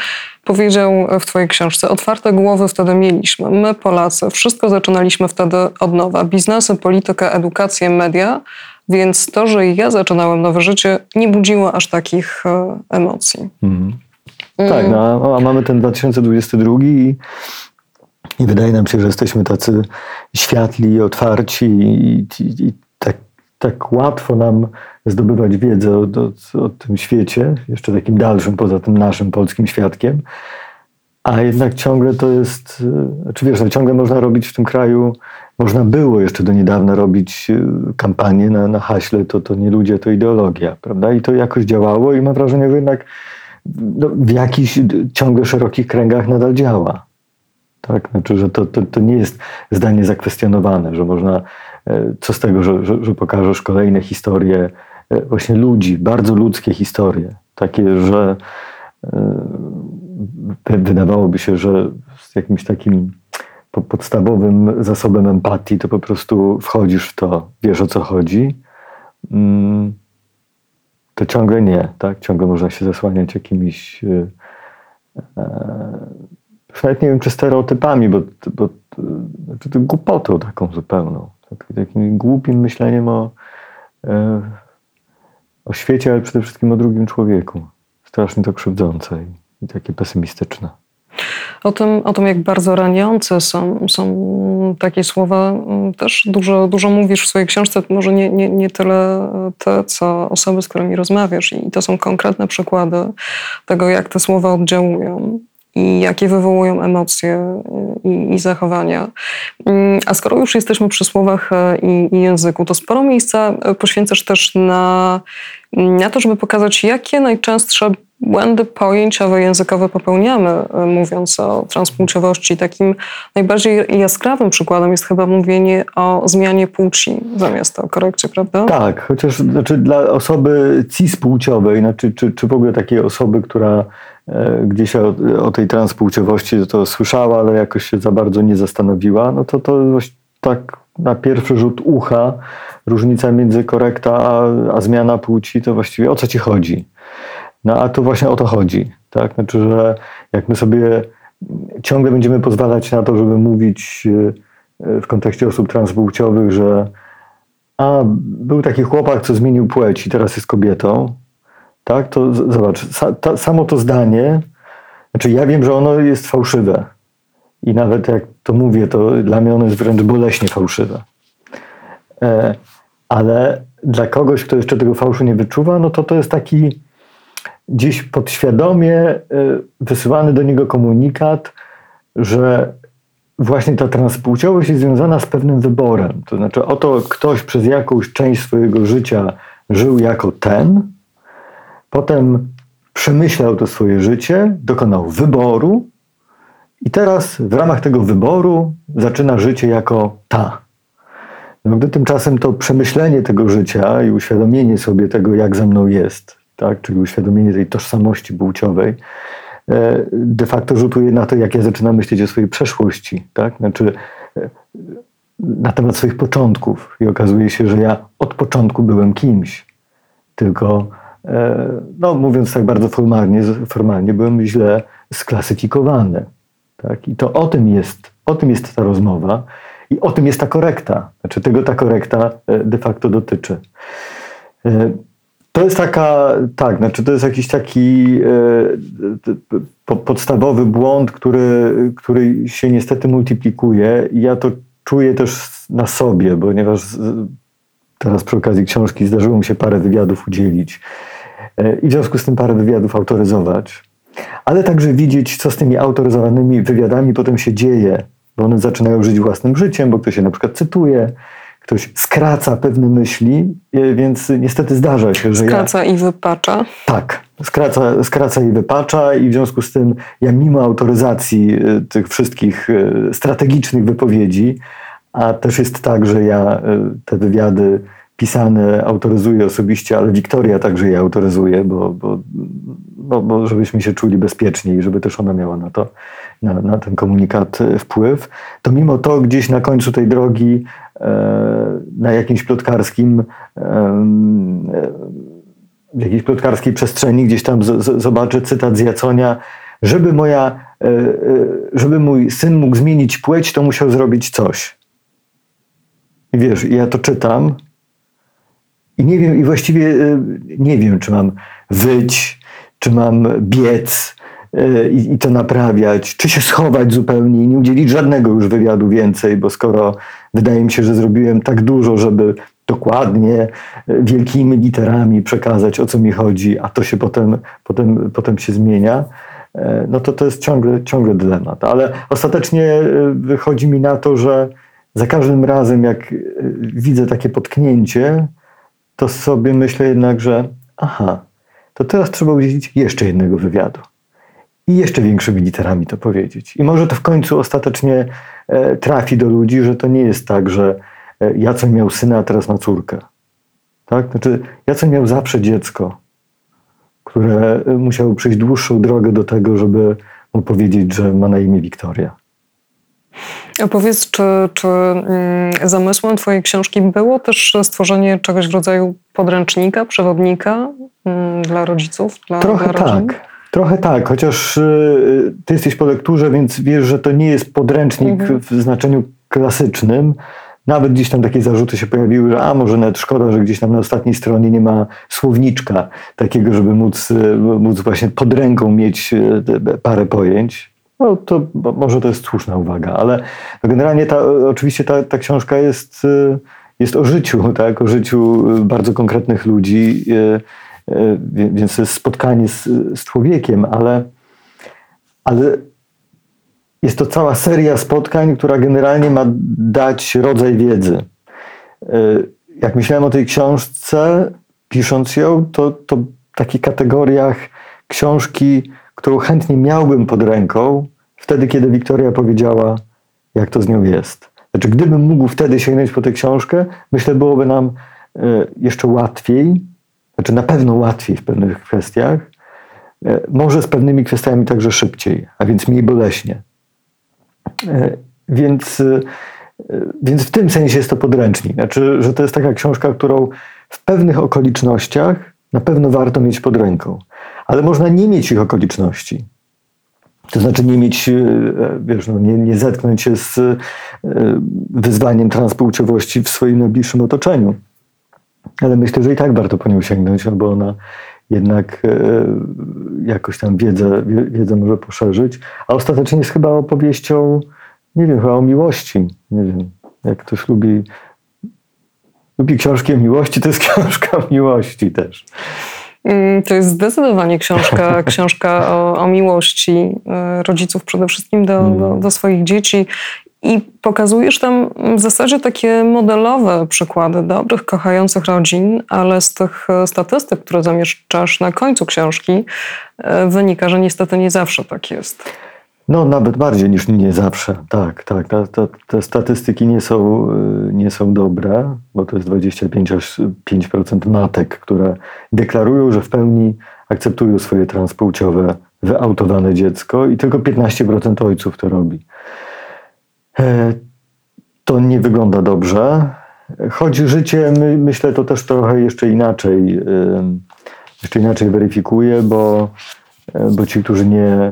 Powiedział w twojej książce, otwarte głowy wtedy mieliśmy. My Polacy, wszystko zaczynaliśmy wtedy od nowa. Biznesy, polityka, edukację, media. Więc to, że ja zaczynałem nowe życie, nie budziło aż takich e, emocji. Mhm. Tak, no, a mamy ten 2022 i, i wydaje nam się, że jesteśmy tacy światli, otwarci i, i, i tak, tak łatwo nam zdobywać wiedzę o, o, o tym świecie, jeszcze takim dalszym poza tym naszym polskim świadkiem. A jednak ciągle to jest, znaczy wiesz, no ciągle można robić w tym kraju, można było jeszcze do niedawna robić kampanię na, na haśle, to, to nie ludzie, to ideologia, prawda? I to jakoś działało i mam wrażenie, że jednak no, w jakichś ciągle szerokich kręgach nadal działa. Tak? Znaczy, że to, to, to nie jest zdanie zakwestionowane, że można, co z tego, że, że, że pokażesz kolejne historie właśnie ludzi, bardzo ludzkie historie, takie, że wydawałoby się, że z jakimś takim podstawowym zasobem empatii to po prostu wchodzisz w to, wiesz o co chodzi, to ciągle nie, tak? Ciągle można się zasłaniać jakimiś nawet nie wiem, czy stereotypami, bo, bo znaczy to głupotą taką zupełną. Takim głupim myśleniem o, o świecie, ale przede wszystkim o drugim człowieku. Strasznie to krzywdzące i, i takie pesymistyczne. O tym, o tym jak bardzo raniące są, są takie słowa, mm, też dużo, dużo mówisz w swojej książce, może nie, nie, nie tyle te, co osoby, z którymi rozmawiasz. I to są konkretne przykłady tego, jak te słowa oddziałują i jakie wywołują emocje y, i, i, zachowania. Mm, a skoro już jesteśmy przy słowach y, i, i języku, to sporo miejsca y, poświęcasz też na, na to, żeby pokazać, jakie najczęstsze błędy pojęciowe, językowe popełniamy, mówiąc o transpłciowości. Takim najbardziej jaskrawym przykładem jest chyba mówienie o zmianie płci zamiast o korekcie, prawda? Tak, chociaż znaczy dla osoby cispłciowej, znaczy, czy, czy w ogóle takiej osoby, która E, gdzieś o, o tej transpłciowości to słyszała, ale jakoś się za bardzo nie zastanowiła, no to to tak na pierwszy rzut ucha różnica między korekta a, a zmiana płci to właściwie o co ci chodzi? No a tu właśnie o to chodzi. Tak? Znaczy, że jak my sobie ciągle będziemy pozwalać na to, żeby mówić e, w kontekście osób transpłciowych, że a, był taki chłopak, co zmienił płeć i teraz jest kobietą, tak, to zobacz, sa, samo to zdanie, znaczy ja wiem, że ono jest fałszywe i nawet jak to mówię, to dla mnie ono jest wręcz boleśnie fałszywe. E, ale dla kogoś, kto jeszcze tego fałszu nie wyczuwa, no to to jest taki gdzieś podświadomie e, wysyłany do niego komunikat, że właśnie ta transpłciowość jest związana z pewnym wyborem. To znaczy, oto ktoś przez jakąś część swojego życia żył jako ten, Potem przemyślał to swoje życie, dokonał wyboru i teraz w ramach tego wyboru zaczyna życie jako ta. No, gdy tymczasem to przemyślenie tego życia i uświadomienie sobie tego, jak ze mną jest, tak? czyli uświadomienie tej tożsamości płciowej, e, de facto rzutuje na to, jak ja zaczynam myśleć o swojej przeszłości, tak? znaczy e, na temat swoich początków. I okazuje się, że ja od początku byłem kimś, tylko no mówiąc tak bardzo formalnie, formalnie byłem źle sklasyfikowany. Tak? I to o tym, jest, o tym jest ta rozmowa i o tym jest ta korekta. Znaczy tego ta korekta e, de facto dotyczy. E, to jest taka, tak, znaczy to jest jakiś taki podstawowy błąd, który, który się niestety multiplikuje ja to czuję też na sobie, ponieważ teraz przy okazji książki zdarzyło mi się parę wywiadów udzielić E, i w związku z tym parę wywiadów autoryzować, ale także widzieć, co z tymi autoryzowanymi wywiadami potem się dzieje, bo one zaczynają żyć własnym życiem, bo ktoś się na przykład cytuje, ktoś skraca pewne myśli, e, więc niestety zdarza się, że skraca ja... i wypacza. Tak, skraca, skraca i wypacza i w związku z tym ja mimo autoryzacji e, tych wszystkich strategicznych wypowiedzi, a też jest tak, że ja te wywiady pisane autoryzuje osobiście, ale Wiktoria także je autoryzuje, bo, bo, bo, bo żebyśmy się czuli bezpieczniej, żeby też ona miała na to, na, na ten komunikat wpływ, to mimo to gdzieś na końcu tej drogi e, na jakimś plotkarskim e, w jakiejś plotkarskiej przestrzeni gdzieś tam z, z, zobaczę cytat z Jaconia, żeby moja, e, żeby mój syn mógł zmienić płeć, to musiał zrobić coś. I wiesz, ja to czytam i nie wiem, i właściwie e, nie wiem, czy mam wyć, czy mam biec e, i, i to naprawiać, czy się schować zupełnie i nie udzielić żadnego już wywiadu więcej, bo skoro wydaje mi się, że zrobiłem tak dużo, żeby dokładnie e, wielkimi literami przekazać, o co mi chodzi, a to się potem, potem, potem się zmienia, no to to jest ciągle, ciągle dylemat. Ale ostatecznie wychodzi mi na to, że za każdym razem, jak widzę takie potknięcie, to sobie myślę jednak, że aha, to teraz trzeba udzielić jeszcze jednego wywiadu. I jeszcze większymi literami to powiedzieć. I może to w końcu ostatecznie e, trafi do ludzi, że to nie jest tak, że e, Jacek miał syna, a teraz ma córkę. Tak? Znaczy, Jacek miał zawsze dziecko, które e, musiało przejść dłuższą drogę do tego, żeby mu powiedzieć, że ma na imię Wiktoria. A powiedz, czy, czy mm, zamysłem Twojej książki było też stworzenie czegoś w rodzaju podręcznika, przewodnika mm, dla rodziców? Dla, Trochę dla tak. Trochę tak, chociaż y, ty jesteś po lekturze, więc wiesz, że to nie jest podręcznik mhm. w znaczeniu klasycznym. Nawet gdzieś tam takie zarzuty się pojawiły, że a może nawet szkoda, że gdzieś tam na ostatniej stronie nie ma słowniczka takiego, żeby móc, y, móc właśnie pod ręką mieć y, parę pojęć. No to może to jest słuszna uwaga, ale generalnie ta, oczywiście ta, ta książka jest, y, jest o życiu, tak? o życiu y, bardzo konkretnych ludzi, y, więc to jest spotkanie z, z człowiekiem, ale, ale jest to cała seria spotkań, która generalnie ma dać rodzaj wiedzy. Jak myślałem o tej książce, pisząc ją, to, to w takich kategoriach książki, którą chętnie miałbym pod ręką, wtedy, kiedy Wiktoria powiedziała, jak to z nią jest. Znaczy, gdybym mógł wtedy sięgnąć po tę książkę, myślę, byłoby nam y, jeszcze łatwiej, znaczy na pewno łatwiej w pewnych kwestiach, y, może z pewnymi kwestiami także szybciej, a więc mniej boleśnie. E, Więc, e, więc w tym sensie jest to podręcznik. Znaczy, że to jest taka książka, którą w pewnych okolicznościach na pewno warto mieć pod ręką. Ale można nie mieć ich okoliczności. To znaczy nie mieć, e, wiesz, no, nie, nie zetknąć się z e, wyzwaniem transpłciowości w swoim najbliższym otoczeniu. Ale myślę, że i tak warto po nią sięgnąć, no bo ona jednak e, jakoś tam wiedzę, wie- wiedzę może poszerzyć. A ostatecznie jest chyba opowieścią, nie wiem, chyba o miłości. Nie wiem, jak ktoś lubi, lubi książki o miłości, to jest książka o miłości też. Mm, To jest zdecydowanie książka, książka o, o miłości e, rodziców przede wszystkim do, do, do swoich dzieci. I pokazujesz tam w zasadzie takie modelowe przykłady dobrych, kochających rodzin, ale z tych e, statystyk, które zamieszczasz na końcu książki, e, wynika, że niestety nie zawsze tak jest. No, nawet bardziej niż nie zawsze. Tak, tak. Ta, ta, te statystyki nie są, y, nie są dobre, bo to jest 25 aż 5% matek, które deklarują, że w pełni akceptują swoje transpłciowe, wyautowane dziecko i tylko 15% ojców to robi. E, To nie wygląda dobrze. Choć życie, my, myślę, to też trochę jeszcze inaczej, y, jeszcze inaczej weryfikuje, bo, e, bo ci, którzy nie,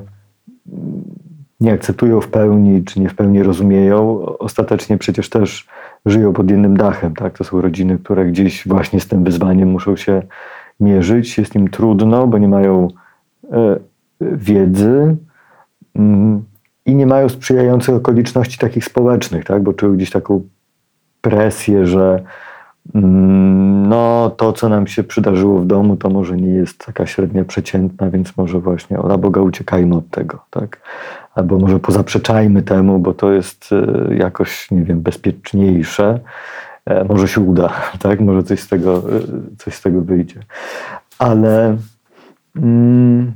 nie akceptują w pełni, czy nie w pełni rozumieją, ostatecznie przecież też żyją pod jednym dachem. Tak? To są rodziny, które gdzieś właśnie z tym wyzwaniem muszą się mierzyć. Jest im trudno, bo nie mają e, wiedzy mm, i nie mają sprzyjających okoliczności takich społecznych, tak? bo czują gdzieś taką presję, że no to, co nam się przydarzyło w domu, to może nie jest taka średnia przeciętna, więc może właśnie, o, na Boga uciekajmy od tego, tak? Albo może pozaprzeczajmy temu, bo to jest e, jakoś, nie wiem, bezpieczniejsze. E, Może się uda, tak? Może coś z tego, e, coś z tego wyjdzie. Ale, mm,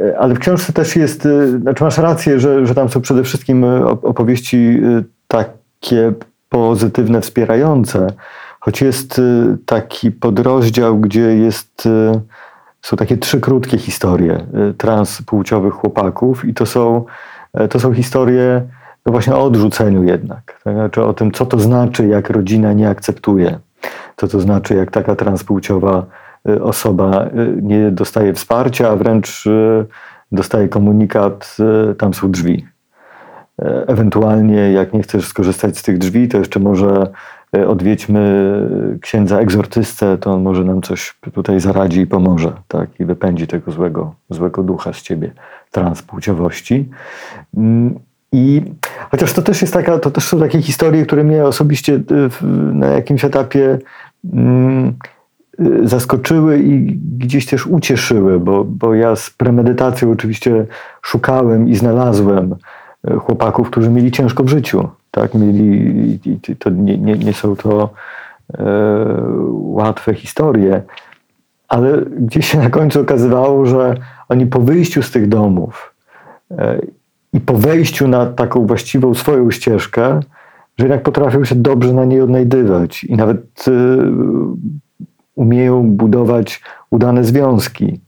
e, ale w książce też jest, e, znaczy masz rację, że, że tam są przede wszystkim op- opowieści takie pozytywne, wspierające, choć jest e, taki podrozdział, gdzie jest, e, są takie trzy krótkie historie e, transpłciowych chłopaków i to są, e, to są historie no właśnie o odrzuceniu jednak. Tak? Znaczy o tym, co to znaczy, jak rodzina nie akceptuje. Co to znaczy, jak taka transpłciowa y, osoba y, nie dostaje wsparcia, a wręcz y, dostaje komunikat, y, tam są drzwi. E, Ewentualnie, jak nie chcesz skorzystać z tych drzwi, to jeszcze może e, odwiedźmy księdza egzortystę, to on może nam coś tutaj zaradzi i pomoże, tak? I wypędzi tego złego, złego ducha z ciebie, transpłciowości. Mm, I chociaż to też jest taka, to też są takie historie, które mnie osobiście w- na jakimś etapie mm, y, zaskoczyły i gdzieś też ucieszyły, bo, bo ja z premedytacją oczywiście szukałem i znalazłem e, chłopaków, którzy mieli ciężko w życiu. Tak? Mieli, to nie, nie, nie są to e, łatwe historie, ale gdzieś się na końcu okazywało, że oni po wyjściu z tych domów e, i po wejściu na taką właściwą swoją ścieżkę, że jednak potrafią się dobrze na niej odnajdywać i nawet y, umieją budować udane związki.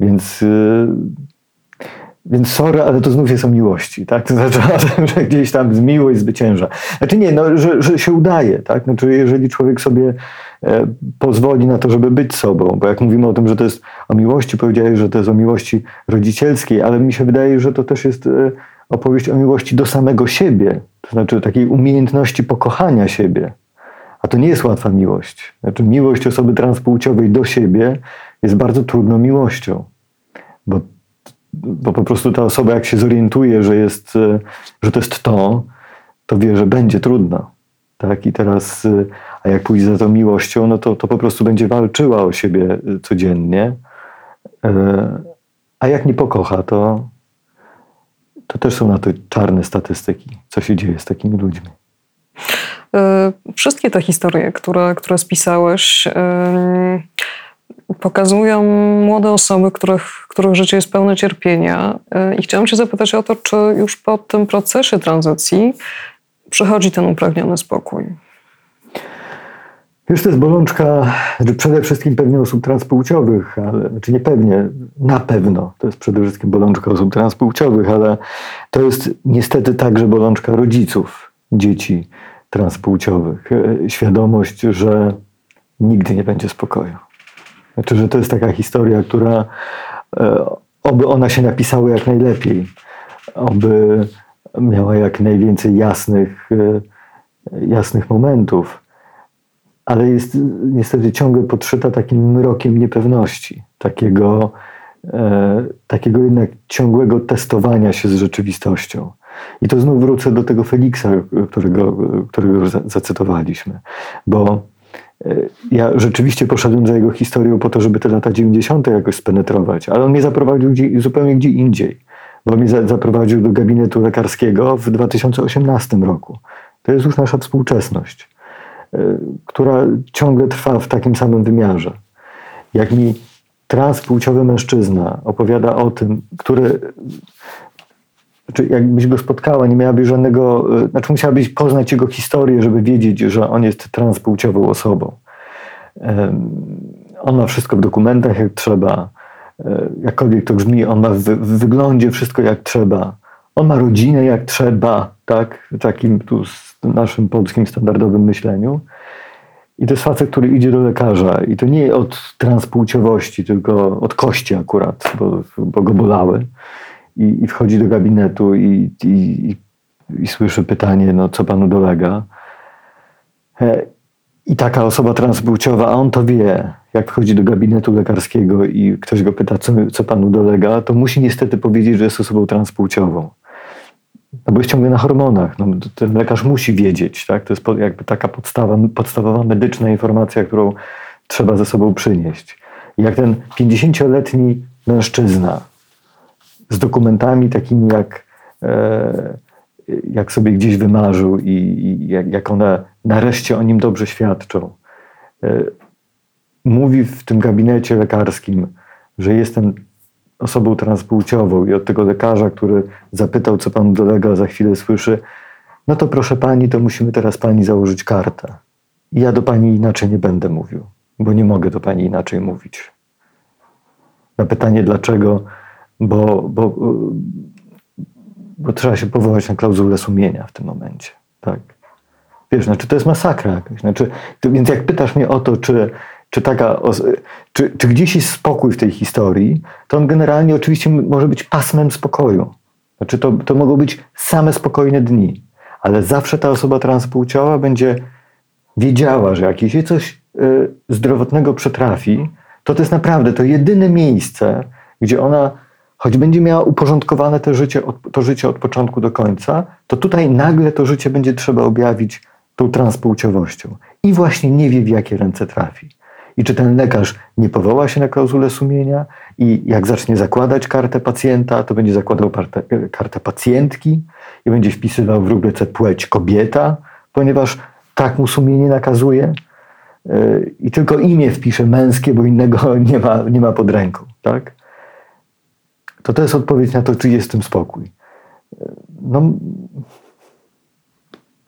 Więc, y, więc sorry, ale to znów jest o miłości, tak? To znaczy że gdzieś tam miłość zwycięża. Znaczy nie, no, że, że się udaje, tak? Znaczy jeżeli człowiek sobie e, pozwoli na to, żeby być sobą, bo jak mówimy o tym, że to jest o miłości, powiedziałeś, że to jest o miłości rodzicielskiej, ale mi się wydaje, że to też jest e, opowieść o miłości do samego siebie, to znaczy takiej umiejętności pokochania siebie. A to nie jest łatwa miłość. Znaczy, miłość osoby transpłciowej do siebie jest bardzo trudną miłością, bo bo po prostu ta osoba, jak się zorientuje, że, jest, e, że to jest to, to wie, że będzie trudno. Tak? I teraz, e, a jak pójdzie za tą miłością, no to, to po prostu będzie walczyła o siebie e, codziennie. A jak nie pokocha, to, to też są na to czarne statystyki, co się dzieje z takimi ludźmi. Wszystkie te historie, które, które spisałeś, pokazują młode osoby, których, których życie jest pełne cierpienia. E, I chciałam Cię zapytać o to, czy już po tym procesie tranzycji przychodzi ten upragniony spokój. Wiesz, to jest bolączka przede wszystkim pewnie osób transpłciowych, ale znaczy nie pewnie, na pewno to jest przede wszystkim bolączka osób transpłciowych, ale to jest niestety także bolączka rodziców dzieci transpłciowych. E, świadomość, że nigdy nie będzie spokoju. Znaczy, że to jest taka historia, która e, oby ona się napisała jak najlepiej, oby miała jak najwięcej jasnych, e, jasnych momentów, ale jest niestety ciągle podszyta takim mrokiem niepewności, takiego, e, takiego jednak ciągłego testowania się z rzeczywistością. I to znów wrócę do tego Feliksa, którego, którego zacytowaliśmy, bo ja rzeczywiście poszedłem za jego historią po to, żeby te lata 90. jakoś spenetrować, ale on mnie zaprowadził gdzie, zupełnie gdzie indziej, bo mnie zaprowadził do gabinetu lekarskiego w 2018 roku. To jest już nasza współczesność, e, która ciągle trwa w takim samym wymiarze. Jak mi transpłciowy mężczyzna opowiada o tym, który znaczy, jakbyś go spotkała, nie miałabyś żadnego, e, znaczy musiałabyś poznać jego historię, żeby wiedzieć, że on jest transpłciową osobą. On ma wszystko w dokumentach jak trzeba, e, jakkolwiek to brzmi, on ma w, w wyglądzie wszystko jak trzeba. On ma rodzinę jak trzeba, tak? W takim tu naszym polskim standardowym myśleniu. I to jest facet, który idzie do lekarza i to nie od transpłciowości, tylko od kości akurat, bo, bo go bolały i, i wchodzi do gabinetu i, i, i, słyszy pytanie, no co panu dolega. E, I taka osoba transpłciowa, a on to wie, jak wchodzi do gabinetu lekarskiego i ktoś go pyta, co, co panu dolega, to musi niestety powiedzieć, że jest osobą transpłciową. No bo jest ciągle na hormonach. No, ten lekarz musi wiedzieć. Tak? To jest jakby taka podstawa, podstawowa medyczna informacja, którą trzeba ze sobą przynieść. Jak ten 50-letni mężczyzna z dokumentami takimi, jak, e, jak sobie gdzieś wymarzył i, jak, one nareszcie o nim dobrze świadczą. E, mówi w tym gabinecie lekarskim, że jestem osobą transpłciową i od tego lekarza, który zapytał, co panu dolega, za chwilę słyszy, no to proszę pani, to musimy teraz pani założyć kartę. Ja do pani inaczej nie będę mówił, bo nie mogę do pani inaczej mówić. Na pytanie, dlaczego bo, bo, bo trzeba się powołać na klauzulę sumienia w tym momencie. Tak? Wiesz, znaczy to jest masakra jakaś. Znaczy, więc jak pytasz mnie o to, czy, czy, taka, czy, czy gdzieś jest spokój w tej historii, to on generalnie oczywiście może być pasmem spokoju. Znaczy to, to mogą być same spokojne dni, ale zawsze ta osoba transpłciowa będzie wiedziała, że jak jej coś y, zdrowotnego przetrafi, to to jest naprawdę to jedyne miejsce, gdzie ona choć będzie miała uporządkowane to życie, to życie od początku do końca, to tutaj nagle to życie będzie trzeba objawić tą transpłciowością. I właśnie nie wie, w jakie ręce trafi. I czy ten lekarz nie powoła się na klauzulę sumienia i jak zacznie zakładać kartę pacjenta, to będzie zakładał kartę, kartę pacjentki i będzie wpisywał w rubryczce płeć kobieta, ponieważ tak mu sumienie nakazuje. Yy, I tylko imię wpisze męskie, bo innego nie ma, nie ma pod ręką. Tak? To to jest odpowiedź na to, czy jest w tym spokój. No,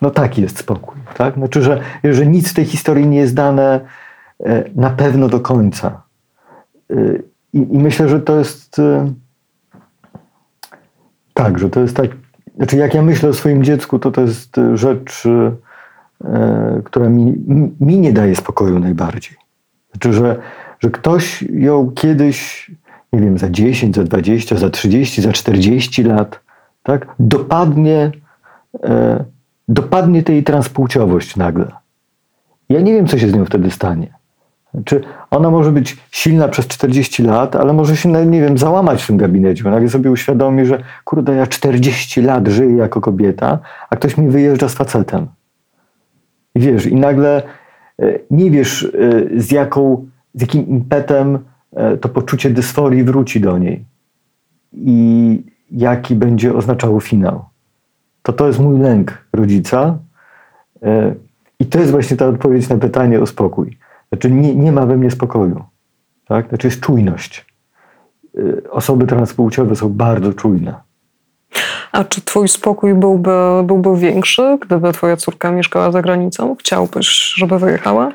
no taki jest spokój. Tak? Znaczy, że, że nic w tej historii nie jest dane e, na pewno do końca. E, I, i myślę, że to jest e, tak, że to jest tak. Znaczy, jak ja myślę o swoim dziecku, to to jest rzecz, która mi, mi nie daje spokoju najbardziej. Znaczy, że, że ktoś ją kiedyś nie wiem, za 10, za 20, za 30, za 40 lat, tak, dopadnie, e, dopadnie tej transpłciowość nagle. Ja nie wiem, co się z nią wtedy stanie. Znaczy, ona może być silna przez 40 lat, ale może się, no, nie wiem, załamać w tym gabinecie, nagle sobie uświadomi, że kurde, ja 40 lat żyję jako kobieta, a ktoś mi wyjeżdża z facetem. I wiesz, i nagle e, nie wiesz, e, z, jaką, z jakim impetem to poczucie dysforii wróci do niej i jaki będzie oznaczało finał. To to jest mój lęk rodzica i to jest właśnie ta odpowiedź na pytanie o spokój. Znaczy nie, nie ma we mnie spokoju. Tak? Znaczy jest czujność. Osoby transpłciowe są bardzo czujne. A czy twój spokój byłby, byłby większy, gdyby twoja córka mieszkała za granicą? Chciałbyś, żeby wyjechała?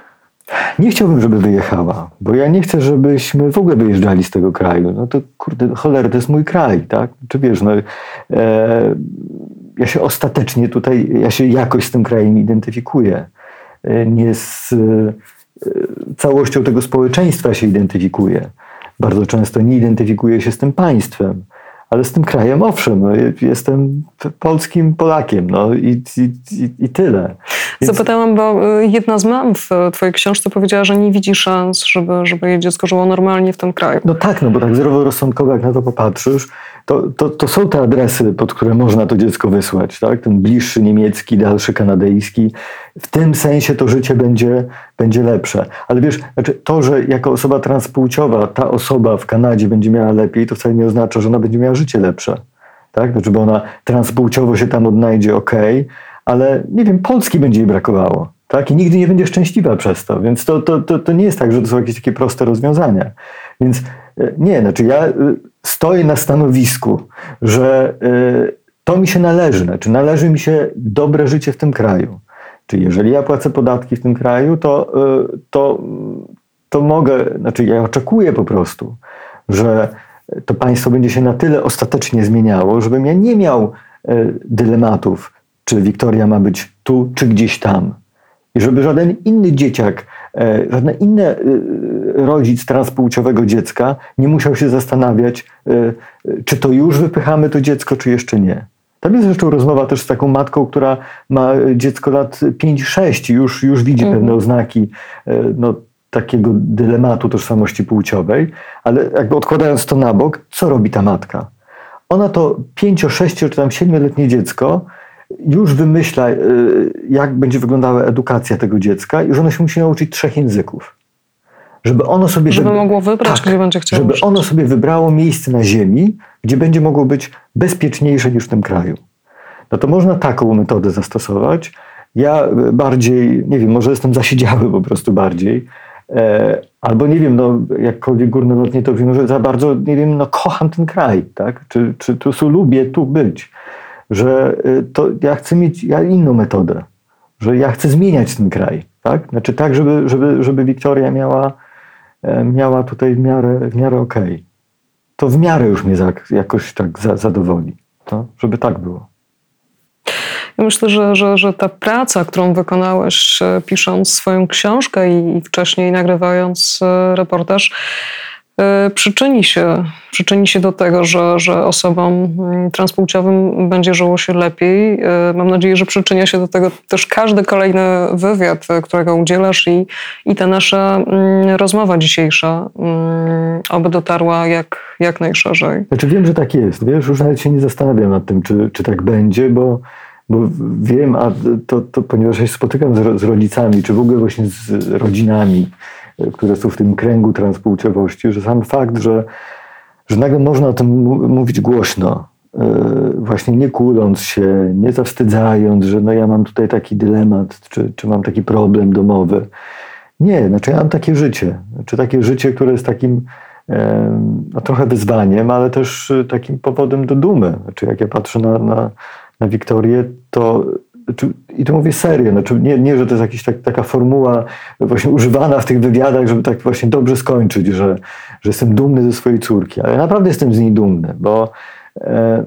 Nie chciałbym, żeby wyjechała, bo ja nie chcę, żebyśmy w ogóle wyjeżdżali z tego kraju. No to kurde, cholera, to jest mój kraj, tak? Czy wiesz, no, e, ja się ostatecznie tutaj, ja się jakoś z tym krajem identyfikuję. E, nie z e, całością tego społeczeństwa się identyfikuję. Bardzo często nie identyfikuję się z tym państwem ale z tym krajem owszem, no, jestem polskim Polakiem no, i, i, i tyle. Więc... Zapytałam, bo y, jedna z mam w twojej książce powiedziała, że nie widzi szans, żeby, żeby jej dziecko żyło normalnie w tym kraju. No tak, no bo tak zdroworozsądkowo jak na to popatrzysz, to, to, to są te adresy, pod które można to dziecko wysłać, tak? Ten bliższy niemiecki, dalszy kanadyjski. W tym sensie to życie będzie, będzie lepsze. Ale wiesz, znaczy to, że jako osoba transpłciowa ta osoba w Kanadzie będzie miała lepiej, to wcale nie oznacza, że ona będzie miała życie lepsze. Tak? Znaczy, bo ona transpłciowo się tam odnajdzie, ok, ale nie wiem, Polski będzie jej brakowało. Tak? I nigdy nie będzie szczęśliwa przez to. Więc to, to, to, to nie jest tak, że to są jakieś takie proste rozwiązania. Więc e, nie, znaczy ja e, stoję na stanowisku, że e, to mi się należy, znaczy należy mi się dobre życie w tym kraju. Czyli jeżeli ja płacę podatki w tym kraju, to, to, to mogę, znaczy ja oczekuję po prostu, że to państwo będzie się na tyle ostatecznie zmieniało, żebym ja nie miał dylematów, czy Wiktoria ma być tu, czy gdzieś tam. I żeby żaden inny dzieciak, e, żaden inny e, rodzic transpłciowego dziecka nie musiał się zastanawiać, e, czy to już wypychamy to dziecko, czy jeszcze nie. Tam jest zresztą rozmowa też z taką matką, która ma dziecko lat 5-6 i już, już widzi mhm. pewne oznaki no, takiego dylematu tożsamości płciowej, ale jakby odkładając to na bok, co robi ta matka? Ona to 5, 6 czy tam 7-letnie dziecko już wymyśla, y, jak będzie wyglądała edukacja tego dziecka i że ono się musi nauczyć trzech języków. Żeby ono sobie. Żeby mogło wybrać, tak, gdzie będzie chciało. Żeby uczyć. ono sobie wybrało miejsce na ziemi, gdzie będzie mogło być bezpieczniejsze niż w tym kraju. No to można taką metodę zastosować. Ja bardziej, nie wiem, może jestem zasiedziały po prostu bardziej. E, albo nie wiem, no, jakkolwiek górnolotnie to brzmi, że za bardzo, nie wiem, no, kocham ten kraj, tak? Czy, czy tu lubię tu być że y, to ja chcę mieć inną metodę, że ja chcę zmieniać ten kraj, tak? Znaczy tak, żeby, żeby, żeby Wiktoria miała, e, miała tutaj w miarę, w miarę okej. Okay. To w miarę już mnie jakoś tak za, zadowoli, to, żeby tak było. Ja myślę, że, że, że ta praca, którą wykonałeś e, pisząc swoją książkę i, wcześniej nagrywając e, reportaż, przyczyni się, przyczyni się do tego, że, że osobom mm, transpłciowym będzie żyło się lepiej. E, mam nadzieję, że przyczynia się do tego też każdy kolejny wywiad, e, którego udzielasz i, i ta nasza mm, rozmowa dzisiejsza mm, oby dotarła jak, jak najszerzej. Znaczy wiem, że tak jest. Wiesz, już nawet się nie zastanawiam nad tym, czy, czy tak będzie, bo bo wiem, a to, to ponieważ ja się spotykam z, z rodzicami, czy w ogóle właśnie z rodzinami, które są w tym kręgu transpłciowości, że sam fakt, że, że nagle można o tym mówić głośno, e, właśnie nie kuląc się, nie zawstydzając, że no ja mam tutaj taki dylemat, czy, czy mam taki problem domowy. Nie, znaczy ja mam takie życie. Znaczy takie życie, które jest takim no, trochę wyzwaniem, ale też takim powodem do dumy. Znaczy jak ja patrzę na, na, na Wiktorię, to znaczy, i to mówię serio, znaczy nie, nie, że to jest jakaś tak, taka formuła właśnie używana w tych wywiadach, żeby tak właśnie dobrze skończyć, że, że jestem dumny ze swojej córki, ale naprawdę jestem z niej dumny, bo, e,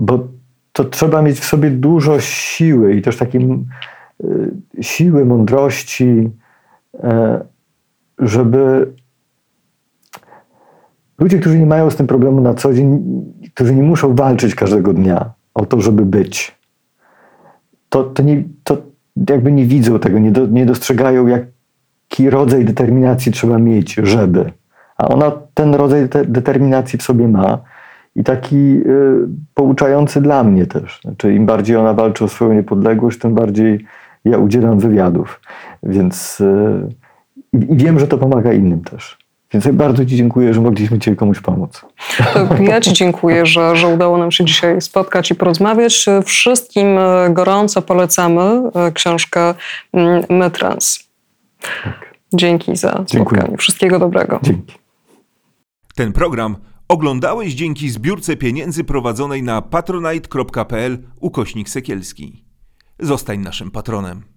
bo to trzeba mieć w sobie dużo siły i też takiej e, siły, mądrości, e, żeby ludzie, którzy nie mają z tym problemu na co dzień, którzy nie muszą walczyć każdego dnia o to, żeby być, to, to, nie, to jakby nie widzą tego, nie, do, nie dostrzegają, jak jaki rodzaj determinacji trzeba mieć, żeby. A ona ten rodzaj te- determinacji w sobie ma i taki y, pouczający dla mnie też. Znaczy, im bardziej ona walczy o swoją niepodległość, tym bardziej ja udzielam wywiadów. Więc y, i wiem, że to pomaga innym też. Więc ja bardzo Ci dziękuję, że mogliśmy Ci komuś pomóc. Ja Ci dziękuję, że, że udało nam się dzisiaj spotkać i porozmawiać. Wszystkim e, gorąco polecamy e, książkę mm, Metrans. Dzięki za Dziękuję. spotkanie. Wszystkiego dobrego. Dzięki. Ten program oglądałeś dzięki zbiórce pieniędzy prowadzonej na patronite.pl ukośnik sekielski. Zostań naszym patronem.